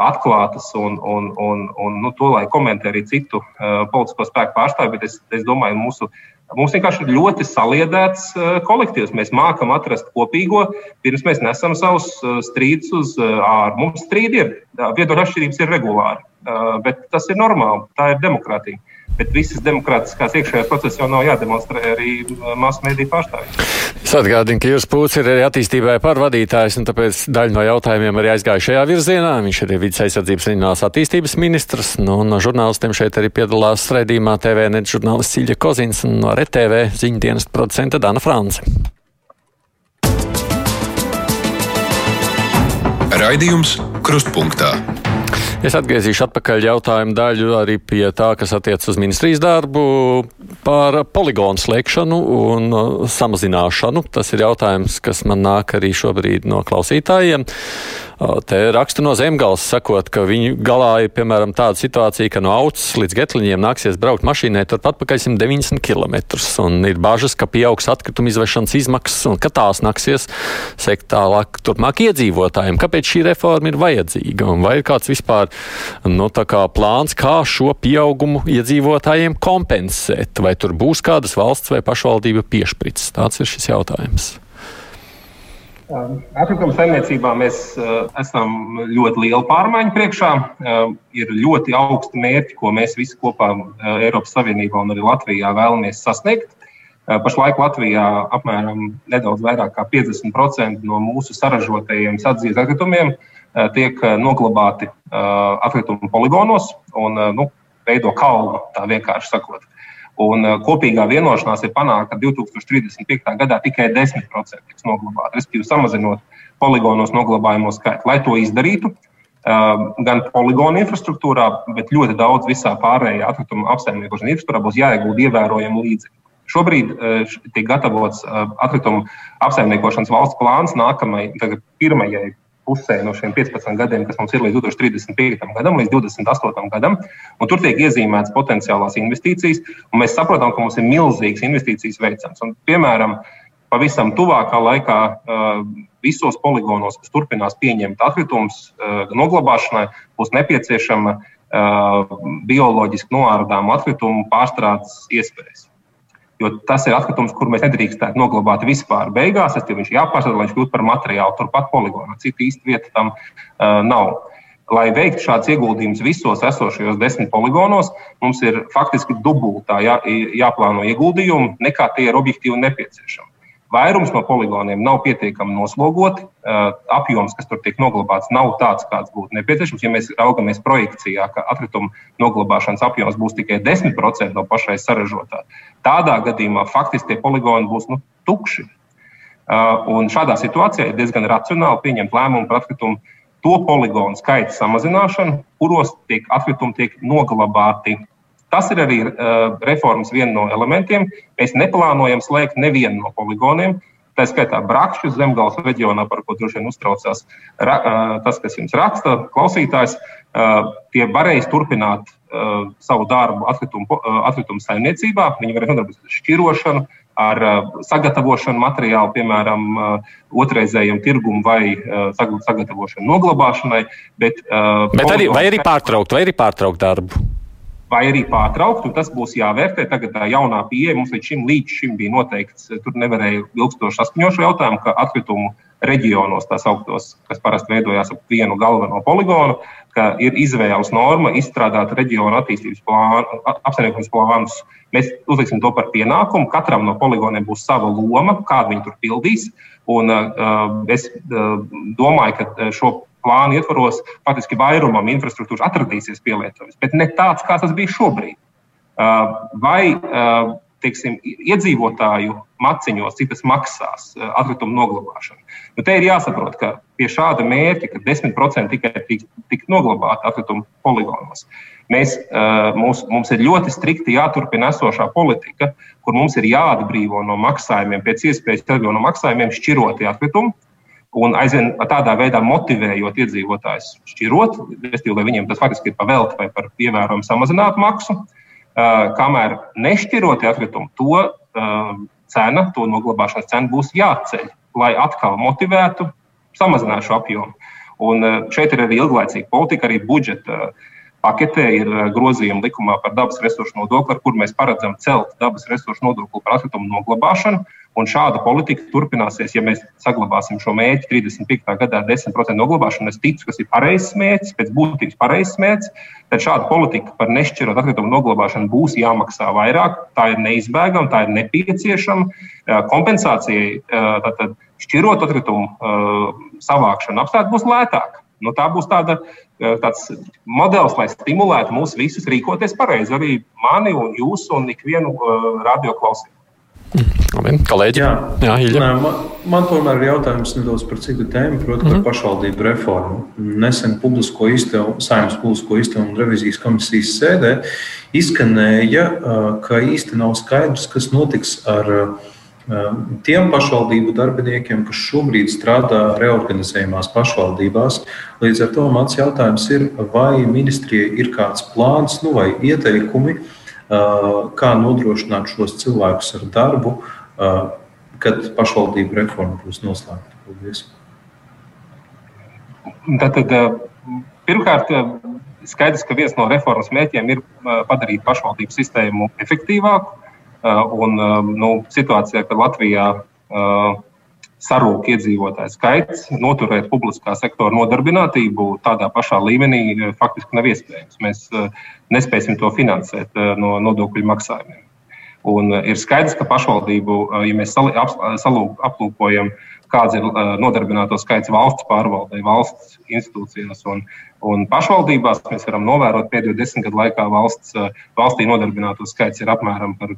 atklātas un, un, un, un nu, to, lai komentē arī citu politisko spēku pārstāvji, bet es, es domāju, mūsu Mums vienkārši ir ļoti saliedēts kolektīvs. Mēs mākam atrast kopīgo, pirms mēs nesam savus strīdus uz ārā. Mums strīdi ir, viedokļu atšķirības ir regulāri, bet tas ir normāli, tā ir demokrātija bet visas demokrātiskās iekšējās procesas jau nav jādemonstrē arī uh, masu mediju pārstāvjiem. Es atgādinu, ka jūs pūcis ir arī attīstībai pārvadītājs, un tāpēc daļa no jautājumiem arī aizgāja šajā virzienā. Viņš ir vidas aizsardzības reģionālās attīstības ministrs, nu, un no žurnālistiem šeit arī piedalās raidījumā TV net žurnālists Silja Kozins un no RTV ziņdienas producenta Dana France. Raidījums Krustpunktā. Es atgriezīšu atpakaļ jautājumu daļu arī pie tā, kas attiec uz ministrijas darbu par poligonu slēgšanu un uh, samazināšanu. Tas ir jautājums, kas man nāk arī šobrīd no klausītājiem. Te raksta no zemgals, sakot, ka viņu galā ir piemēram tāda situācija, ka no augstas līdz getliņiem nāksies braukt mašīnai turpat pakaļ 190 km. Un ir bažas, ka pieaugs atkrituma izvešanas izmaksas un ka tās nāksies sekt tālāk turpmāk iedzīvotājiem. Kāpēc šī reforma ir vajadzīga? Un vai ir kāds vispār nu, kā plāns, kā šo pieaugumu iedzīvotājiem kompensēt? Vai tur būs kādas valsts vai pašvaldība piešprits? Tāds ir šis jautājums. Atkrituma saimniecībā mēs uh, esam ļoti lielu pārmaiņu priekšā. Uh, ir ļoti augsti mērķi, ko mēs visi kopā uh, Eiropas Savienībā un arī Latvijā vēlamies sasniegt. Pašlaik Latvijā apmēram nedaudz vairāk kā 50% no mūsu saražotajiem sadzīves atkritumiem tiek noglabāti atkritumu poligonos un nu, veido kalnu, tā vienkārši sakot. Un uh, kopīgā vienošanās ir panākta, ka 2035. gadā tikai 10% tiks noglabāti, respektīvi samazinot poligonos noglabājamo skaitu. Lai to izdarītu, uh, gan poligonu infrastruktūrā, bet ļoti daudz visā pārējā atkrituma apsaimniekošanas infrastruktūrā būs jāiegulda ievērojami līdzekļi. Šobrīd uh, tiek gatavots atkrituma apsaimniekošanas valsts plāns nākamajai, pirmajai pusē no šiem 15 gadiem, kas mums ir līdz 2035. gadam, līdz 28. gadam. Tur tiek iezīmētas potenciālās investīcijas, un mēs saprotam, ka mums ir milzīgas investīcijas veicams. Un, piemēram, pavisam tuvākā laikā visos poligonos, kas turpinās pieņemt atkritumus noglabāšanai, būs nepieciešama bioloģiski noārdāmu atkritumu pārstrādes iespējas. Jo tas ir atkritums, kur mēs nedrīkstētu noglabāt vispār. Beigās tas ir jāpārstāv, lai viņš kļūtu par materiālu turpat poligonā. Cita īsta vieta tam uh, nav. Lai veiktu šādus ieguldījumus visos esošajos desmit poligonos, mums ir faktiski dubultā jā, jāplāno ieguldījumi, nekā tie ir objektīvi nepieciešami. Vairums no poligoniem nav pietiekami noslogoti. Apjoms, kas tur tiek noglabāts, nav tāds, kāds būtu nepieciešams. Ja mēs raugamies projekcijā, ka atkrituma noglabāšanas apjoms būs tikai 10% no pašais saražotā, tādā gadījumā faktiski tie poligoni būs nu, tukši. Un šādā situācijā ir diezgan racionāli pieņemt lēmumu par atkritumu to poligonu skaita samazināšanu, kuros tiek atkritumi tiek noglabāti Tas ir arī uh, reformas viens no elementiem. Mēs neplānojam slēgt nevienu no poligoniem. Tā skaitā Brakšķu zemgāles reģionā, par ko droši vien uztraucās ra, uh, tas, kas jums raksta, klausītājs. Uh, tie varēs turpināt uh, savu darbu atkritumu, atkritumu saimniecībā. Viņi varēs nodarboties ar šķirošanu, ar sagatavošanu materiālu, piemēram, otrreizējiem tirgumam vai sagatavošanu noglabāšanai. Bet, bet arī, vai arī pārtraukt, vai arī pārtraukt darbu? Vai arī pārtraukt. Tas būs jāvērtē. Tagad tā jaunā pieeja mums līdz šim, līdz šim bija noteikts, tur nevarēja ilgstoši saskaņot šo jautājumu, ka atkritumu reģionos, tā sauktos, kas parasti veidojās ap vienu galveno poligonu, ka ir izvēles norma izstrādāt reģionu attīstības plānu, apsaimniekošanas plānus. Mēs uzliksim to par pienākumu. Katram no poligoniem būs sava loma, kādu viņi tur pildīs. Un, uh, es uh, domāju, ka šo plānu ietvaros faktiski vairumam infrastruktūras atradīsies pielietojums, bet ne tāds, kā tas bija šobrīd. Uh, vai uh, teiksim, iedzīvotāju maciņos, cik tas maksās uh, atkritumu noglabāšanu? Nu, te ir jāsaprot, ka pie šāda mērķa, ka 10% tikai tiks tik noglabāti atkritumu poligonos, mēs, mums, mums ir ļoti strikti jāturpina esošā politika, kur mums ir jāatbrīvo no maksājumiem, pēc iespējas atbrīvo no maksājumiem šķirotie atkritumi un aizvien tādā veidā motivējot iedzīvotājus šķirot, respektīvi, lai viņiem tas faktiski ir pavēlti vai par ievērojumu samazinātu maksu. Kamēr nešķirotie atkritumi, to cena, to noglabāšanas cena būs jāceļ, lai atkal motivētu samazināt šo apjomu. Un šeit ir arī ilglaicīga politika, arī budžeta paketē ir grozījumi likumā par dabas resursu nodokli, ar kur mēs paredzam celt dabas resursu nodokli par atkritumu noglabāšanu. Un šāda politika turpināsies, ja mēs saglabāsim šo mērķi 35. gadā 10% noglabāšanu. Es ticu, ka tas ir pareizs mērķis, pēc būtības pareizs mērķis. Tad šāda politika par nešķirot atkritumu noglabāšanu būs jāmaksā vairāk. Tā ir neizbēgama, tā ir nepieciešama. Kompensācijai tātad šķirot atkritumu savākšanu apstākļi būs lētāk. Nu, tā būs tāda, tāds modelis, lai stimulētu mūs visus rīkoties pareizi. Arī mani un jūs un ikvienu radio klausītāju. Labi, kolēģi. Jā, jā Ilja. Nē, man, man tomēr ir jautājums nedaudz par citu tēmu, proti, par mm -hmm. pašvaldību reformu. Nesen publisko izdevumu, saimnes publisko izdevumu un revizijas komisijas sēdē izskanēja, ka īsti nav skaidrs, kas notiks ar tiem pašvaldību darbiniekiem, kas šobrīd strādā reorganizējumās pašvaldībās. Līdz ar to mans jautājums ir, vai ministrijai ir kāds plāns nu, vai ieteikumi, kā nodrošināt šos cilvēkus ar darbu, kad pašvaldību reforma būs noslēgta. Paldies! Tātad, pirmkārt, skaidrs, ka viens no reformas mērķiem ir padarīt pašvaldību sistēmu efektīvāku. Un, nu, situācijā, kad Latvijā sarūk iedzīvotāju skaits, noturēt publiskā sektora nodarbinātību tādā pašā līmenī faktiski nav iespējams. Mēs nespēsim to finansēt no nodokļu maksājumiem. Un ir skaidrs, ka pašvaldību, ja mēs aplūkojam, kāds ir nodarbināto skaits valsts pārvaldē, valsts institūcijās un, un pašvaldībās, mēs varam novērot pēdējo desmit gadu laikā valsts, valstī nodarbināto skaits ir apmēram par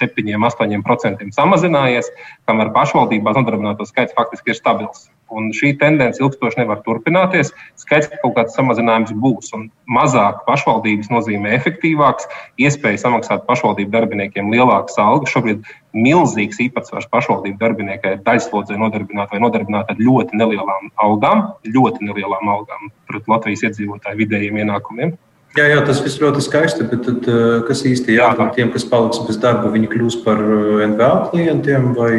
7-8% nu, samazinājies, kamēr pašvaldībās nodarbināto skaits faktiski ir stabils. Un šī tendence ilgstoši nevar turpināties. Skaidrs, ka kaut kāds samazinājums būs. Mazāk pašvaldības nozīmē efektīvāks, iespēja samaksāt pašvaldību darbiniekiem lielākas algas. Šobrīd milzīgs īpatsvars pašvaldību darbiniekai ir daļslodzē nodarbināta vai nodarbināta ar ļoti nelielām algām, ļoti nelielām algām pret Latvijas iedzīvotāju vidējiem ienākumiem. Jā, jā, tas viss ļoti skaisti, bet tad, eh, kas īsti jādara tiem, kas paliks bez darba, viņi kļūs par eh, NVA klientiem vai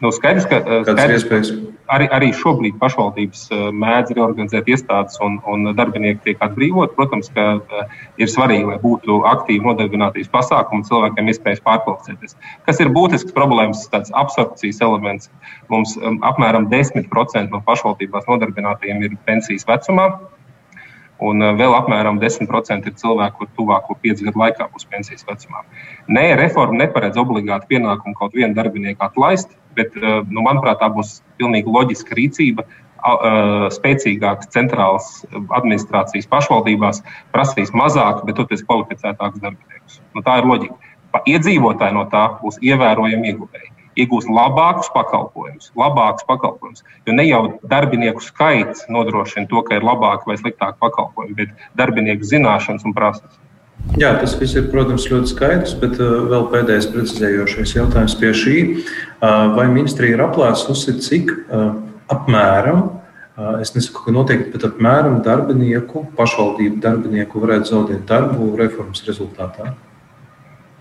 nu, skaidrs, ka, kādas ir iespējas? Arī, arī šobrīd pašvaldības eh, mēdz reorganizēt iestādes un, un darbinieki tiek atbrīvot. Protams, ka eh, ir svarīgi, lai būtu aktīvi nodarbinātības pasākumi cilvēkiem iespējas pārkvalificēties. Kas ir būtisks problēmas, tāds absorpcijas elements. Mums um, apmēram 10% no pašvaldībās nodarbinātajiem ir pensijas vecumā. Un eh, vēl apmēram 10% ir cilvēku, kur tuvāko piecu gadu laikā būs pensijas vecumā. Nē, reforma neparedz obligāti pienākumu kaut vienu darbinieku atlaist, bet, eh, nu, manuprāt, tā būs pilnīgi loģiska rīcība. Eh, spēcīgākas centrālas administrācijas pašvaldībās prasīs mazāk, bet toties kvalificētākus darbiniekus. Nu, tā ir loģika. Iedzīvotāji no tā būs ievērojami ieguvēji. Iegūs labākus pakalpojumus, labākus pakalpojumus. Jo ne jau darbinieku skaits nodrošina to, ka ir labāki vai sliktāki pakalpojumi, bet darbinieku zināšanas un prasības. Jā, tas viss ir, protams, ļoti skaidrs, bet uh, vēl pēdējais precizējošais jautājums pie šī. Uh, vai ministrija ir aplēsusi, cik uh, apmēram, es nesaku, ka noteikti, bet apmēram darbinieku, pašvaldību darbinieku varētu zaudēt darbu reformas rezultātā?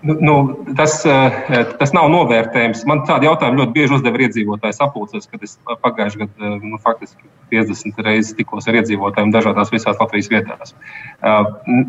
Nu, nu, tas, eh, tas nav novērtējums. Man tādu jautājumu ļoti bieži uzdeva iedzīvotājs apulcēs, kad es pagājušajā gadā eh, nu, faktiski 50 reizes tikos ar iedzīvotājiem dažādās visās Latvijas vietās. Uh,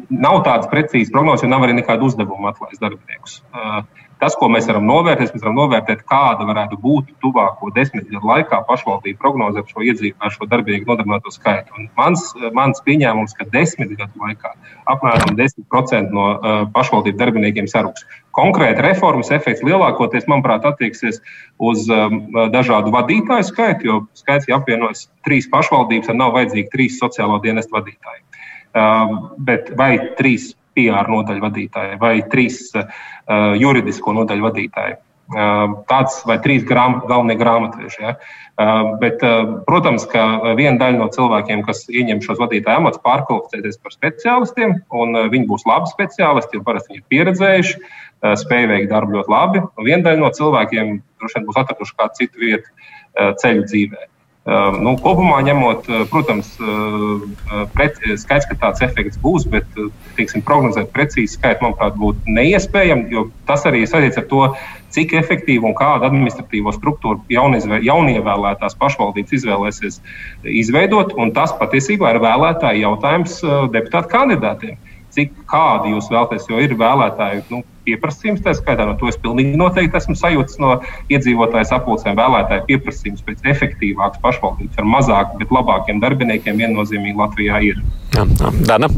nav tādas precīzas prognozes, jo nav arī nekādu uzdevumu atlaist darbiniekus. Uh, Tas, ko mēs varam novērtēt, mēs varam novērtēt, kāda varētu būt tuvāko desmit gadu laikā pašvaldību prognoze par šo iedzīvotāju, ar šo darbinieku nodarbināto skaitu. Un mans, mans pieņēmums, ka desmit gadu laikā apmēram 10% no uh, pašvaldību darbiniekiem saruks. Konkrēti reformas efekts lielākoties, manuprāt, attieksies uz um, dažādu vadītāju skaitu, jo skaits ir apvienojis trīs pašvaldības, tad nav vajadzīgi trīs sociālo dienestu vadītāji. Uh, bet vai trīs PR nodaļu vadītāji vai trīs uh, juridisko nodaļu vadītāji. Uh, tāds vai trīs grām, galvenie grāmatvieši. Ja? Uh, bet, protams, ka viena daļa no cilvēkiem, kas ieņem šos vadītāju amatus, pārkvalificēties par speciālistiem, un viņi būs labi speciālisti, jo parasti viņi ir pieredzējuši, spēj veikt darbu ļoti labi. Viena daļa no cilvēkiem droši vien būs atraduši kādu citu vietu ceļu dzīvēm. Nu, kopumā ņemot, protams, skaidrs, ka tāds efekts būs, bet teiksim, prognozēt precīzi skaitu, manuprāt, būtu neiespējami, jo tas arī saistīts ar to, cik efektīvu un kādu administratīvo struktūru jaunievēlētās pašvaldības izvēlēsies izveidot. Tas patiesībā ir vēlētāju jautājums deputātu kandidātiem cik kādi jūs vēlaties, jo ir vēlētāju nu, pieprasījums. Tā skaitā no to es pilnīgi noteikti esmu sajūtis no iedzīvotāju sapulcēm. Vēlētāju pieprasījums pēc efektīvākas pašvaldības ar mazāk, bet labākiem darbiniekiem viennozīmīgi Latvijā ir. Jā, jā. Dana.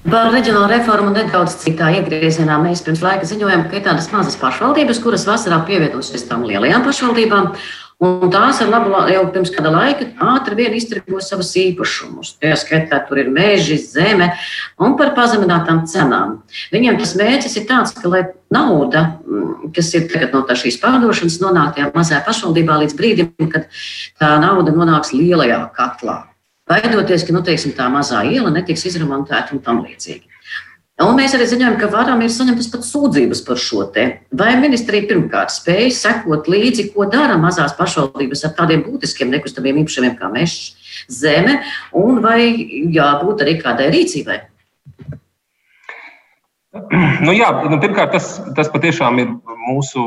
Par reģionālo reformu nedaudz citā iegriezienā mēs pirms laika ziņojām, ka ir tādas mazas pašvaldības, kuras vasarā pievienosies tam lielajām pašvaldībām. Un tās ar labu jau pirms kāda laika ātri vien iztirgo savus īpašumus. Tajā skaitā tur ir meži, zeme un par pazeminātām cenām. Viņiem tas mērķis ir tāds, ka lai nauda, mm, kas ir tagad no šīs pārdošanas, nonāk tajā mazajā pašvaldībā līdz brīdim, kad tā nauda nonāks lielajā katlā. Baidoties, ka nu, teiksim, tā mazā iela netiks izremontēta un tam līdzīgi. Un mēs arī zinām, ka varam ir saņemtas pat sūdzības par šo te. Vai ministrija pirmkārt spēja sekot līdzi, ko dara mazās pašvaldības ar tādiem būtiskiem nekustamiem īpašumiem kā mežs, zeme, un vai jābūt arī kādai rīcībai? Nu jā, nu pirmkārt, tas, tas patiešām ir mūsu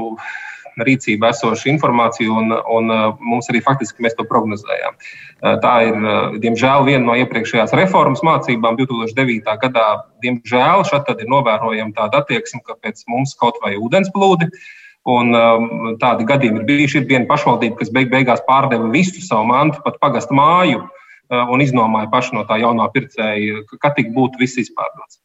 rīcībā esoša informācija, un, un uh, mums arī faktiski mēs to prognozējām. Uh, tā ir, uh, diemžēl, viena no iepriekšējās reformas mācībām 2009. gadā. Diemžēl šeit ir novērojama tāda attieksme, ka pēc mums kaut vai ūdensplūdi. Un, um, tādi gadījumi ir bijuši. Ir viena pašvaldība, kas beig beigās pārdeva visu savu mantu, pat pagastu māju, uh, un iznomāja pašu no tā jaunā pircēja, ka tik būtu viss izpārdots.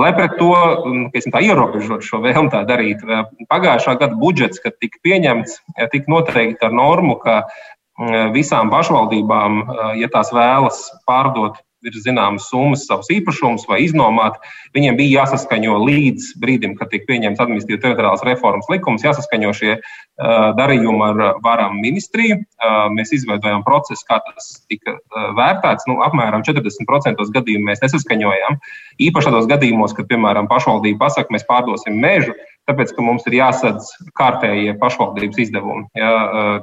Lai pret to mm, tā, ierobežot šo vēlmu tā darīt, pagājušā gada budžets, kad tika pieņemts, tika noteikti ar normu, ka mm, visām pašvaldībām, ja tās vēlas pārdot ir zināmas summas, savus īpašumus vai iznomāt. Viņiem bija jāsaskaņo līdz brīdim, kad tika pieņemts administratīvas teritoriālās reformas likums, jāsaskaņo šie uh, darījumi ar varam ministriju. Uh, mēs izveidojām procesu, kā tas tika uh, vērtēts. Nu, apmēram 40% gadījumu mēs nesaskaņojām. Īpaši tādos gadījumos, kad, piemēram, pašvaldība pasaka, mēs pārdosim mežu tāpēc, ka mums ir jāsadz kārtējie pašvaldības izdevumi. Ja,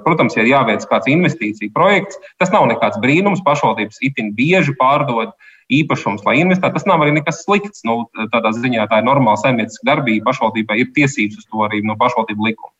protams, ja ir jāveic kāds investīcija projekts, tas nav nekāds brīnums. Pašvaldības itin bieži pārdod īpašums, lai investētu. Tas nav arī nekas slikts. Nu, tādā ziņā tā ir normāla saimnieciska darbība. Pašvaldībai ir tiesības uz to arī no pašvaldību likuma.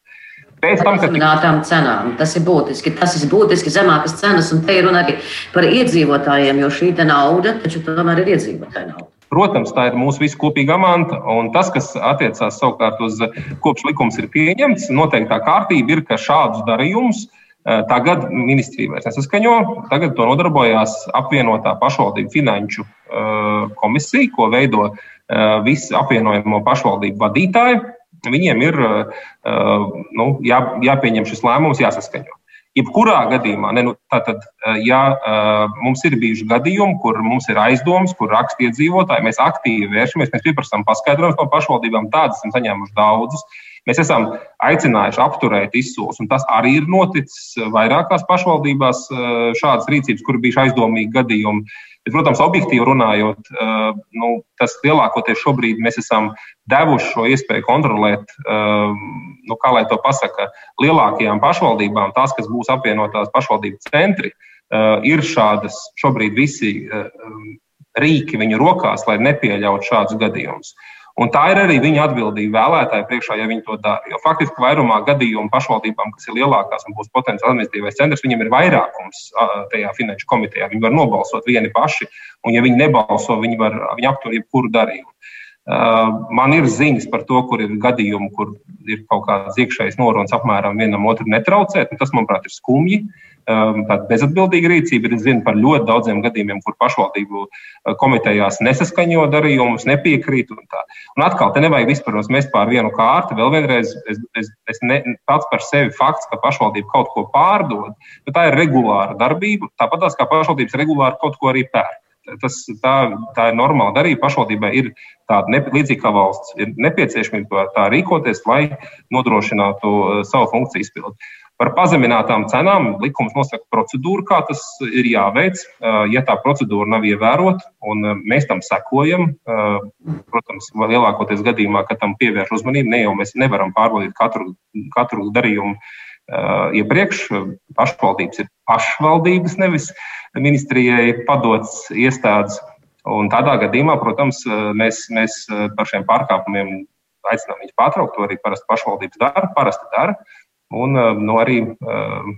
Pēc tam, kad tika... cenām, tas ir būtiski. Tas ir būtiski zemākas cenas, un te ir runa arī par iedzīvotājiem, jo šī nauda taču tomēr ir iedzīvotāja nauda. Protams, tā ir mūsu visu kopīga manta. Un tas, kas attiecās savukārt uz kopš likums ir pieņemts, noteiktā kārtība ir, ka šādus darījumus eh, tagad ministrija vairs nesaskaņo. Tagad to nodarbojās apvienotā pašvaldību finanšu eh, komisija, ko veido eh, visi apvienojamo pašvaldību vadītāji. Viņiem ir nu, jā, jāpieņem šis lēmums, jāsaskaņo. Jebkurā gadījumā, ne, nu, tātad, eh, ja eh, mums ir bijuši gadījumi, kur mums ir aizdomas, kur raksta iedzīvotāji, mēs aktīvi vēršamies, mēs pieprasām paskaidrojumus no pašvaldībām, tādas esam saņēmuši daudzus. Mēs esam aicinājuši apturēt izsoles, un tas arī ir noticis vairākās pašvaldībās, eh, šādas rīcības, kur bijuši aizdomīgi gadījumi. Bet, protams, objektīvi runājot, nu, tas lielākoties šobrīd mēs esam devuši šo iespēju kontrolēt, nu, kā lai to pasaka, lielākajām pašvaldībām, tās, kas būs apvienotās pašvaldību centri, ir šādas šobrīd visi rīki viņu rokās, lai nepieļautu šādus gadījumus. Un tā ir arī viņa atbildība vēlētāju priekšā, ja viņi to dara. Jo faktiski vairumā gadījumu pašvaldībām, kas ir lielākās un būs potenciāli administratīvais centrs, viņiem ir vairākums tajā finanšu komitejā. Viņi var nobalsot vieni paši, un ja viņi nebalso, viņi var viņi aptur jebkuru darījumu. Man ir ziņas par to, kur ir gadījumi, kur ir kaut kāds iekšējs norunas apmēram vienam otru netraucēt. Tas, manuprāt, ir skumji. Um, tāda bezatbildīga rīcība. Es zinu par ļoti daudziem gadījumiem, kur pašvaldību komitejās nesaskaņo darījumus, nepiekrīt. Un, tā. un atkal, te nevajag vispār mest pār vienu kārtu. Vēl vienreiz, es, es, es ne, pats par sevi fakts, ka pašvaldība kaut ko pārdod, bet tā ir regulāra darbība. Tāpat tās kā pašvaldības regulāri kaut ko arī pērk. Tas, tā, tā ir normāla darība. Pašvaldībai ir tāda ne, līdzīga kā valsts. Nepieciešamība tā rīkoties, lai nodrošinātu uh, savu funkciju izpildi. Par pazeminātām cenām likums nosaka procedūru, kā tas ir jāveic. Ja tā procedūra nav ievērota, un mēs tam sekojam, protams, lielākoties gadījumā, kad tam pievērš uzmanību, ne jau mēs nevaram pārbaudīt katru, katru darījumu iepriekš. Pašvaldības ir pašvaldības, nevis ministrijai padots iestādes. Un tādā gadījumā, protams, mēs, mēs par šiem pārkāpumiem aicinām viņus pārtraukt. To arī parasti pašvaldības dara, parasti dara. Un nu, arī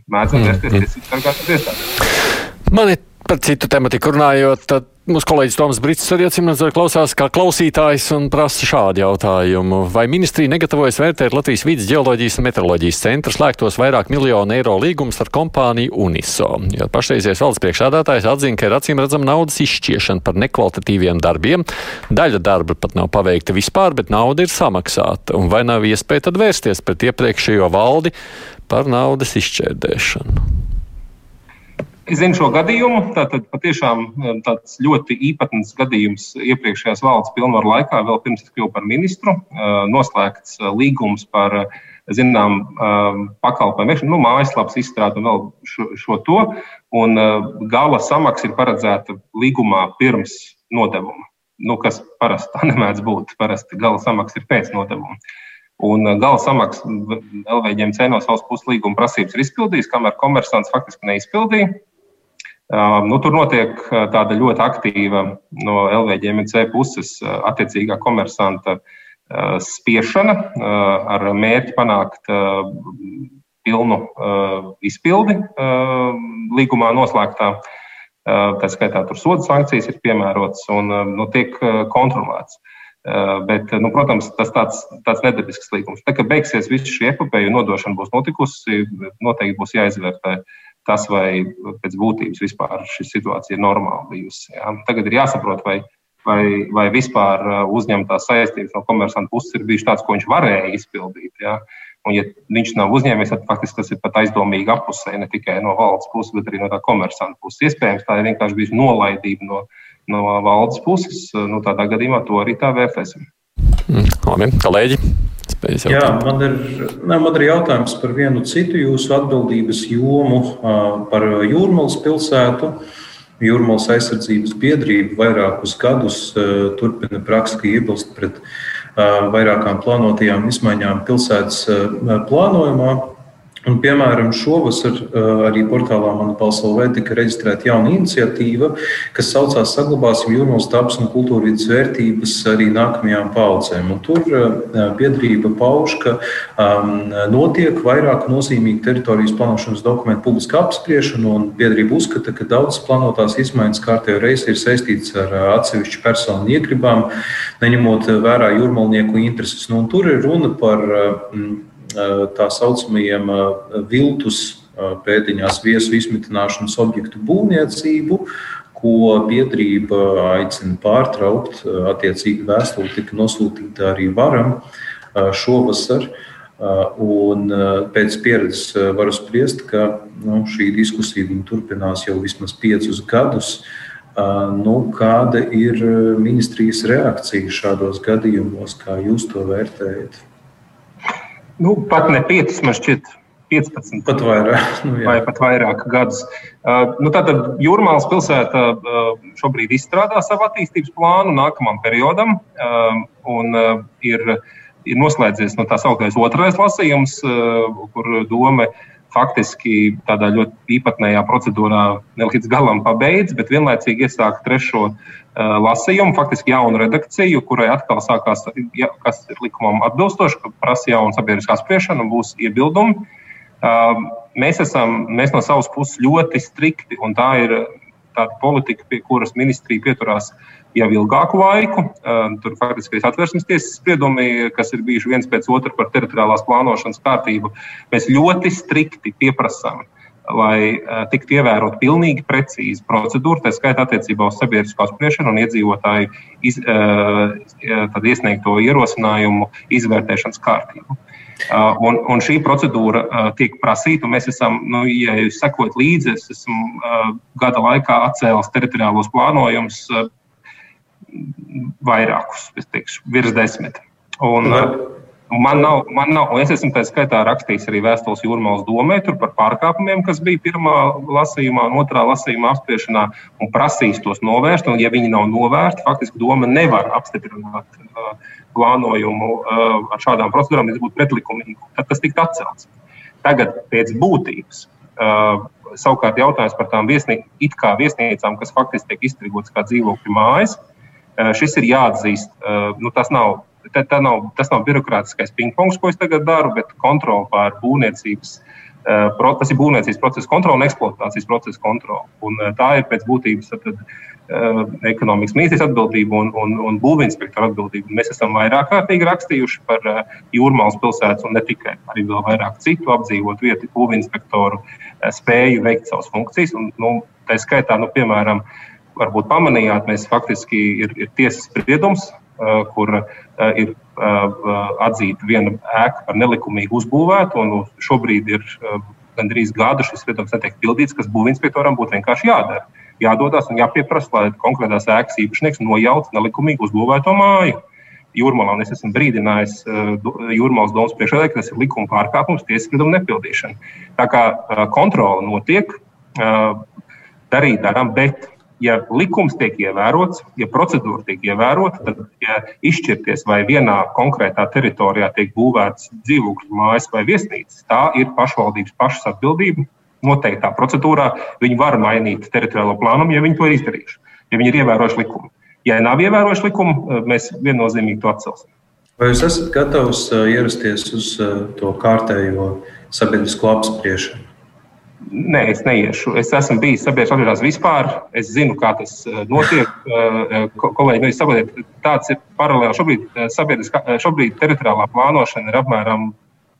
mēdzam vērsties mm. tiesību sargātājiem iestādēm. Man ir par citu tematiku runājot, tad Mūsu kolēģis Toms Brīsīs arī atsimredzot klausās kā klausītājs un prasa šādu jautājumu. Vai ministrija negatavojas vērtēt Latvijas vidas geoloģijas un meteoroloģijas centra slēgtos vairāk miljonu eiro līgumus ar kompāniju Uniso? Jo pašreizies valsts priekšādātājs atzina, ka ir acīm redzama naudas izšķiešana par nekvalitatīviem darbiem. Daļa darba pat nav paveikta vispār, bet nauda ir samaksāta. Un vai nav iespēja tad vērsties pret iepriekšējo valdi par naudas izšķērdēšanu? Es zinu šo gadījumu. Tātad patiešām um, tāds ļoti īpatns gadījums iepriekšējās valdes pilnvaru laikā, vēl pirms es kļuvu par ministru, uh, noslēgts uh, līgums par zinām um, pakalpojumu veikšanu, nu, mājaslapas izstrādi un vēl šo, šo to. Un gala samaksa ir paredzēta līgumā pirms nodevuma. Nu, kas parasti tā nemēdz būt. Parasti gala samaksa ir pēc nodevuma. Un gala samaksa LVģiem no savas puses līguma prasības ir izpildījis, kamēr komersants faktiski neizpildīja. Nu, tur notiek tāda ļoti aktīva no LVģMC puses attiecīgā komersanta spiešana ar mērķi panākt pilnu izpildi līgumā noslēgtā. Tā skaitā tur soda sankcijas ir piemērotas un nu, tiek kontrolēts. Bet, nu, protams, tas tāds, tāds nedabisks līgums. Tā kā beigsies viss šī epopeja un nodošana būs notikusi, noteikti būs jāizvērtē tas, vai pēc būtības vispār šī situācija ir normāla bijusi. Ja? Tagad ir jāsaprot, vai, vai, vai vispār uh, uzņemtās saistības no komersanta puses ir bijušas tādas, ko viņš varēja izpildīt. Ja? Un, ja viņš nav uzņēmējs, tad faktiski tas ir pat aizdomīgi apusē, ne tikai no valsts puses, bet arī no tā komersanta puses. Iespējams, tā ir vienkārši bijusi nolaidība no, no valsts puses. Nu, tādā gadījumā to arī tā vērtēsim. Mm, labi, kolēģi! Jā, man ir, ne, man ir jautājums par vienu citu jūsu atbildības jomu, par Jūrmālas pilsētu. Jūrmālas aizsardzības biedrība vairākus gadus turpina praktiski iebilst pret vairākām plānotajām izmaiņām pilsētas plānojumā. Un, piemēram, šovasar arī portālā LV tika reģistrēta jauna iniciatīva, kas saucās Saglabāsim jūrmālas dabas un kultūrvidas vērtības arī nākamajām paudzēm. Un tur biedrība pauž, ka um, notiek vairāk nozīmīgi teritorijas plānošanas dokumentu publiska apspriešana, un biedrība uzskata, ka daudzas plānotās izmaiņas kārtējo reizi ir saistītas ar atsevišķu personu iegribām, neņemot vērā jūrmalnieku intereses. Nu, tur ir runa par um, tā saucamajiem viltus pēdiņās viesu izmitināšanas objektu būvniecību, ko biedrība aicina pārtraukt. Attiecīgi vēstule tika nosūtīta arī varam šovasar. Un pēc pieredzes varu spriest, ka nu, šī diskusija turpinās jau vismaz piecus gadus. Nu, kāda ir ministrijas reakcija šādos gadījumos, kā jūs to vērtējat? Nu, pat ne 5, man šķiet, 15. Pat vairāk. Nu, jā. vai pat vairāk gadus. Uh, nu, tātad Jūrmālas pilsēta uh, šobrīd izstrādā savu attīstības plānu nākamajam periodam. Uh, un, uh, ir, ir noslēdzies no tā sauktais otrais lasījums, uh, kur doma faktiski tādā ļoti īpatnējā procedūrā ne līdz galam pabeidz, bet vienlaicīgi iesāk trešo uh, lasījumu, faktiski jaunu redakciju, kurai atkal sākās, ja, kas ir likumam atbilstoši, ka prasa jaunu sabiedriskā spriešana un būs iebildumi. Mēs, esam, mēs no savas puses ļoti strikti, un tā ir tāda politika, pie kuras ministrija pieturās jau ilgāku laiku. Tur faktiski ir atvērsmes tiesas spriedumi, kas ir bijuši viens pēc otra par teritoriālās plānošanas kārtību. Mēs ļoti strikti pieprasām lai uh, tiktu ievērot pilnīgi precīzi procedūra, tā skaitā attiecībā uz sabiedrisko spriešanu un iedzīvotāju iz, uh, iesniegto ierosinājumu izvērtēšanas kārtību. Un, un šī procedūra tiek prasīta, un mēs esam, nu, ja jūs sekojat līdzi, es esmu gada laikā atcēlis teritoriālos plānojumus vairākus, es teikšu, virs desmit. Un, uh, Man nav, man nav, es esmu tā skaitā rakstījis arī vēstules jūrmālas domē par pārkāpumiem, kas bija pirmā lasījumā otrā lasījumā apspriešanā, un prasījis tos novērst. Un, ja viņi nav novērsti, faktiski doma nevar apstiprināt uh, plānojumu uh, ar šādām procedūrām, tas būtu pretlikumīgi. Tad tas tiktu atcelts. Tagad pēc būtības. Uh, savukārt jautājums par tām viesnī, viesnīcām, kas faktiski tiek izstrīgotas kā dzīvokļu mājas, uh, šis ir jāatzīst. Uh, nu, tas, nav, tā, tā nav, tas nav birokrātiskais pingpongs, ko es tagad daru, bet kontrole pār būvniecības Eh, tas ir būvniecības procesa kontrole un eksploatācijas procesa kontrole. Un eh, tā ir pēc būtības tad, eh, ekonomikas ministrijas atbildība un, un, un būvinspektora atbildība. Mēs esam vairāk kārtīgi rakstījuši par jūrmālas pilsētas un ne tikai. Arī vēl vairāk citu apdzīvotu vietu būvinspektoru spēju veikt savas funkcijas. Un, nu, tā skaitā, nu, piemēram, varbūt pamanījāt, mēs faktiski ir, ir tiesas spriedums, kur ir atzīta viena ēka par nelikumīgi uzbūvētu, un šobrīd ir gandrīz gadu šis spriedums netiek pildīts, kas būvinspektoram būtu vienkārši jādara. Jādodas un jāpieprasa, lai konkrētās ēkas īpašnieks nojauc nelikumīgi uzbūvēto māju. Jūrmalā, un es esmu brīdinājis Jūrmalas domas priekšsēdētāju, ka tas ir likuma pārkāpums, tiesas sprieduma nepildīšana. Tā kā kontrole notiek, darīt darām, bet ja likums tiek ievērots, ja procedūra tiek ievērota, tad ja izšķirties, vai vienā konkrētā teritorijā tiek būvēts dzīvokļu mājas vai viesnīcas, tā ir pašvaldības pašas atbildība. Noteiktā procedūrā viņi var mainīt teritoriālo plānumu, ja viņi to ir izdarījuši, ja viņi ir ievērojuši likumu. Ja nav ievērojuši likumu, mēs viennozīmīgi to atcelsim. Vai jūs esat gatavs uh, ierasties uz uh, to kārtējo sabiedrisko apspriešanu? Nē, es neiešu. Es esmu bijis sabiedriskās apgabalās vispār. Es zinu, kā tas eh, notiek. Eh, eh, kolēģi, jūs saprotat, tāds ir paralēli. Šobrīd, šobrīd teritoriālā plānošana ir apmēram,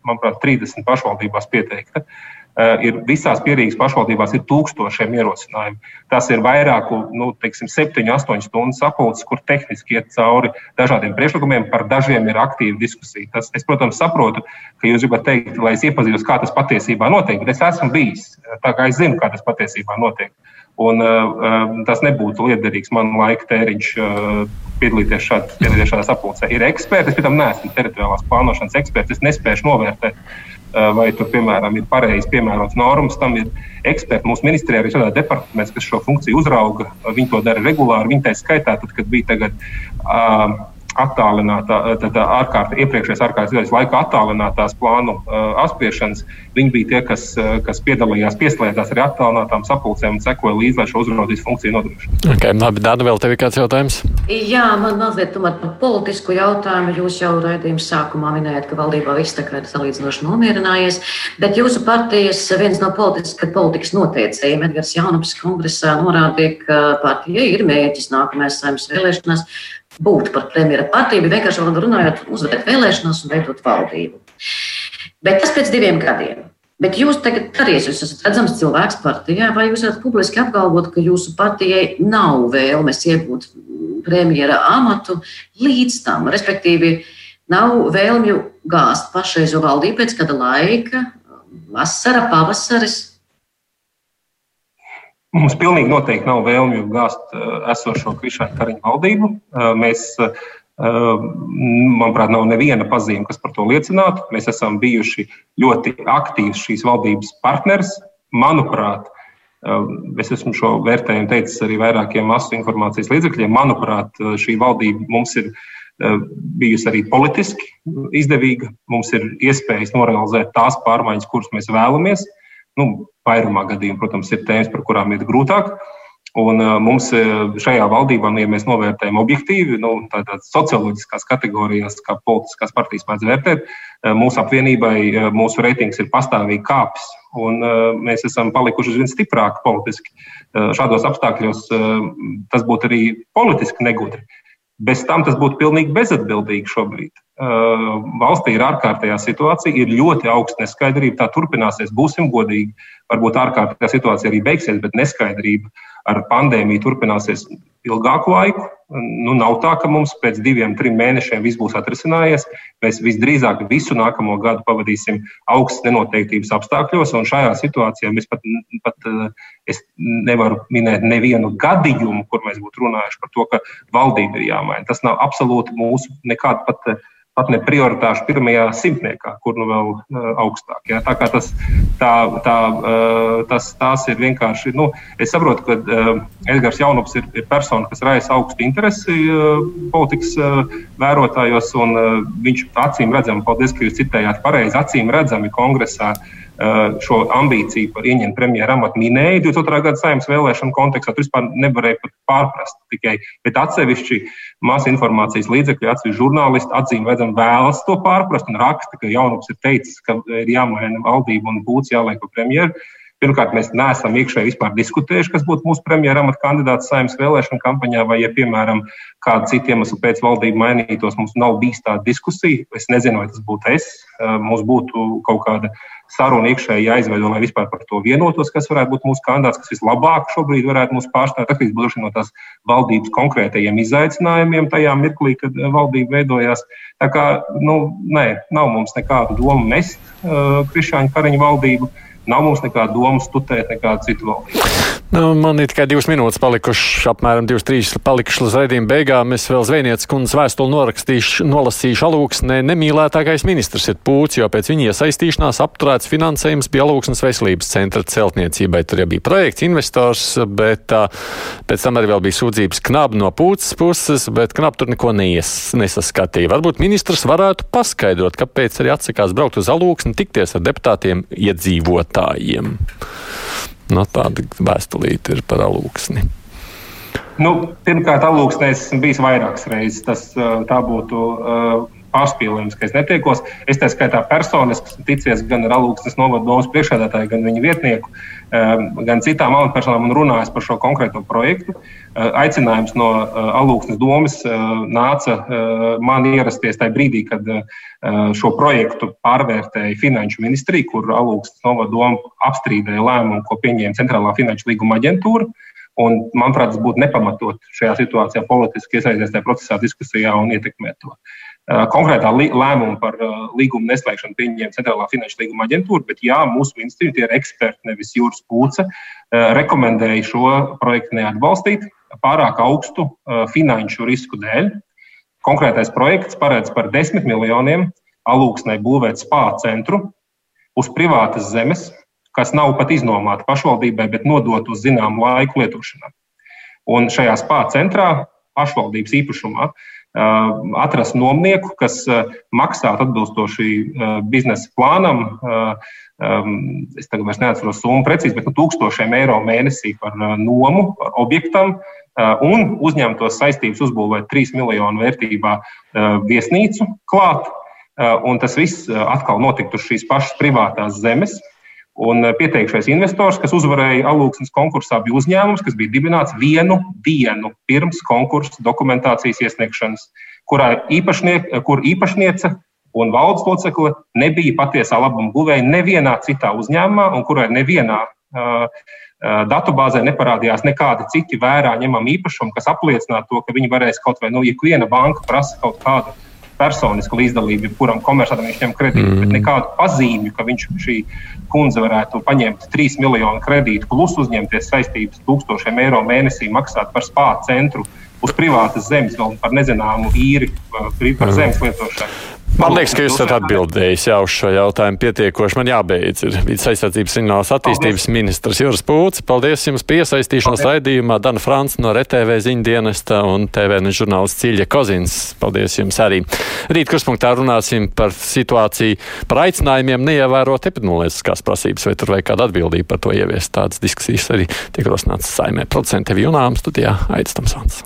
manuprāt, 30 pašvaldībās pieteikta. Uh, ir visās pierīgas pašvaldībās ir tūkstošiem ierosinājumu. Tas ir vairāku, nu, teiksim, septiņu, astoņu stundu sapulces, kur tehniski iet cauri dažādiem priekšlikumiem, par dažiem ir aktīva diskusija. Tas, es, protams, saprotu, ka jūs gribat teikt, lai es iepazītos, kā tas patiesībā notiek, bet es esmu bijis, tā kā es zinu, kā tas patiesībā notiek. Un, uh, tas nebūtu liederīgs man laika tēriņš uh, piedalīties, šād, piedalīties šādā sapulcē. Ir eksperti, es, protams, neesmu teritoriālās plānošanas eksperts, es nespēju novērtēt Eh, vai tur, piemēram, ir pareizi piemērots normas. Tam ir eksperti mūsu ministrijā, arī šādā departamentā, kas šo funkciju uzrauga. Viņi to dara regulāri. Viņi tā skaitā, tad, kad bija tagad. Uh, attālinātā, tad ārkārt, iepriekšējās ārkārtas laika attālinātās plānu uh, apspriešanas, viņi bija tie, kas, uh, kas piedalījās, pieslēdzās arī attālinātām sapulcēm un sekoja līdzi, lai šo uzraudzības funkciju nodrošinātu. Okay, labi, Dāna, vēl tev ir kāds jautājums? Jā, man mazliet tomēr par politisku jautājumu. Jūs jau raidījuma sākumā minējāt, ka valdībā viss tā kā ir salīdzinoši nomierinājies, bet jūsu partijas viens no politiska, politikas noteicējiem, Edgars Jaunaps kongresā, norādīja, ka partija ir mērķis nākamajās saimnes vēlēšanās būt par premjera partiju, bet vienkārši runājot, uzvarēt vēlēšanās un veidot valdību. Bet tas pēc diviem gadiem. Bet jūs tagad arī jūs esat redzams cilvēks partijā, vai jūs varat publiski apgalvot, ka jūsu partijai nav vēlmes iegūt premjera amatu līdz tam, respektīvi, nav vēlmju gāzt pašreizo valdību pēc kāda laika, vasara, pavasaris, Mums pilnīgi noteikti nav vēlmju gāzt eh, esošo Krišāņu Kariņu valdību. Eh, mēs, eh, manuprāt, nav neviena pazīme, kas par to liecinātu. Mēs esam bijuši ļoti aktīvs šīs valdības partners. Manuprāt, es esmu šo vērtējumu teicis arī vairākiem masu informācijas līdzekļiem. Manuprāt, šī valdība mums ir bijusi arī politiski izdevīga. Mums ir iespējas norealizēt tās pārmaiņas, kuras mēs vēlamies. Nu, vairumā gadījumā, protams, ir tēmas, par kurām ir grūtāk. Un uh, mums šajā valdībā, nu, ja mēs novērtējam objektīvi, nu, tādas socioloģiskās kategorijās, kā politiskās partijas mēdz vērtēt, uh, mūsu apvienībai mūsu reitings ir pastāvīgi kāpis. Un, mēs esam palikuši aizvien stiprāki politiski. Šādos apstākļos tas būtu arī politiski negudri. Bez tam tas būtu pilnīgi bezatbildīgi šobrīd. Valstī ir ārkārtējā situācija, ir ļoti augsta neskaidrība. Tā turpināsies, būsim godīgi. Varbūt ārkārtējā situācija arī beigsies, bet neskaidrība ar pandēmiju turpināsies ilgāku laiku. Nu, nav tā, ka mums pēc diviem, trim mēnešiem viss būs atrisinājies. Mēs visdrīzāk visu nākamo gadu pavadīsim augstas nenoteiktības apstākļos, un šajā situācijā mēs pat, pat es nevaru minēt nevienu gadījumu, kur mēs būtu runājuši par to, ka valdība ir jāmaina. Tas nav absolūti mūsu nekāda pat pat ne prioritāšu pirmajā simtniekā, kur nu vēl uh, augstāk. Ja? Tā kā tas, tā, tā, uh, tas, tās ir vienkārši, nu, es saprotu, ka uh, Edgars Jaunups ir, ir persona, kas raisa augstu interesi uh, politikas uh, vērotājos, un uh, viņš acīm redzami, paldies, ka jūs citējāt pareizi, acīm redzami kongresā šo ambīciju par ieņemt premjeru amatu minēja 22. gada saimnes vēlēšanu kontekstā. Tur vispār nevarēja pat pārprast tikai, bet atsevišķi masu informācijas līdzekļi, atsevišķi žurnālisti atzīm redzam vēlas to pārprast un raksta, ka Jaunups ir teicis, ka ir jāmaina valdība un būs jāliek par premjeru. Pirmkārt, mēs neesam iekšēji vispār diskutējuši, kas būtu mūsu premjera amata kandidāts saimnes vēlēšana kampaņā, vai, ja, piemēram, kāda cita iemesla pēc valdība mainītos, mums nav bijis tāda diskusija. Es nezinu, vai tas būtu es. Mums būtu kaut kāda saruna iekšēji jāizveido, lai vispār par to vienotos, kas varētu būt mūsu kandidāts, kas vislabāk šobrīd varētu mūs pārstāvēt. Atkarīgs būs no tās valdības konkrētajiem izaicinājumiem tajā mirklī, kad valdība veidojās. Tā kā, nu, nē, nav mums nekādu domu mest uh, Krišāņa Kariņa valdību. Uh, Nav mums nekāda doma stutēt nekādu citu valdību. Nu, man ir tikai divas minūtes palikušas, apmēram divas, trīs palikušas līdz raidījuma beigām. Es vēl zvejnieces kundzes vēstuli norakstīšu, nolasīšu alūksnē. Nemīlētākais ministrs ir pūcis, jo pēc viņa iesaistīšanās apturēts finansējums bija alūksnes veselības centra celtniecībai. Tur jau bija projekts, investors, bet uh, pēc tam arī vēl bija sūdzības knab no pūces puses, bet knab tur neko neies, nesaskatīja. Varbūt ministrs varētu paskaidrot, kāpēc arī atsakās braukt uz alūksni, tikties ar deputātiem iedzīvot iedzīvotājiem. No, tāda vēstulīte ir par alūksni. Nu, pirmkārt, alūksnē esmu bijis vairākas reizes. Tas, tā būtu uh, pārspīlējums, ka es netiekos. Es tā skaitā personiski ticies gan ar Alūksnes novadu domas priekšādātāju, gan viņa vietnieku, gan citām amatpersonām un runājis par šo konkrēto projektu. Aicinājums no Alūksnes domas nāca man ierasties tajā brīdī, kad šo projektu pārvērtēja Finanšu ministrija, kur Alūksnes novadu doma apstrīdēja lēmumu, ko pieņēma Centrālā finanšu līguma aģentūra. Un, manuprāt, tas būtu nepamatot šajā situācijā politiski iesaistīties tajā procesā, diskusijā un ietekmēt to. Konkrētā lēmuma par līgumu neslēgšanu pieņēma Centrālā finanšu līguma aģentūra, bet jā, mūsu ministrija, tie ir eksperti, nevis jūras pūce, rekomendēja šo projektu neatbalstīt pārāk augstu finanšu risku dēļ. Konkrētais projekts paredz par 10 miljoniem alūksnei būvēt spā centru uz privātas zemes, kas nav pat iznomāta pašvaldībai, bet nodot uz zināmu laiku lietošanai. Un šajā spā centrā, pašvaldības īpašumā, atrast nomnieku, kas maksātu atbilstoši biznesa plānam. Es tagad vairs neatceros summu precīzi, bet nu, tūkstošiem eiro mēnesī par nomu, par objektam, un uzņemtos saistības uzbūvēt 3 miljonu vērtībā viesnīcu klāt. Un tas viss atkal notiktu uz šīs pašas privātās zemes, Un eh, pieteikšais investors, kas uzvarēja alūksnes konkursā, bija uzņēmums, kas bija dibināts vienu dienu pirms konkursa dokumentācijas iesniegšanas, kurā īpašniek, kur īpašniece un valdes locekle nebija patiesā labuma guvēja nevienā citā uzņēmumā, un kurai nevienā uh, datubāzē neparādījās nekādi citi vērā ņemami īpašumi, kas apliecinātu to, ka viņi varēs kaut vai, nu, ja viena banka prasa kaut kādu personisku līdzdalību, kuram komersantam viņš ņem kredītu, mm. bet nekādu pazīmju, ka viņš šī kundze varētu paņemt 3 miljonu kredītu, plus uzņemties saistības tūkstošiem eiro mēnesī maksāt par spā centru uz privātas zemes, vēl par nezināmu īri par mm. zemes lietošanu. Man liekas, ka jūs esat atbildējis jau uz šo jautājumu pietiekoši. Man jābeidz. Ir aizsardzības signāls attīstības Paldies. ministrs Juris Pūcis. Paldies jums par iesaistīšanos raidījumā. Dana Frants no RTV ziņdienesta un TVN žurnālists Cīļa Kozins. Paldies jums arī. Rīt kurspunktā runāsim par situāciju, par aicinājumiem neievērot epidemioloģiskās prasības, vai tur vajag kāda atbildība par to ieviest. Tādas diskusijas arī tiek rosināts saimē. Procenti Junām studijā Aits Tamsons.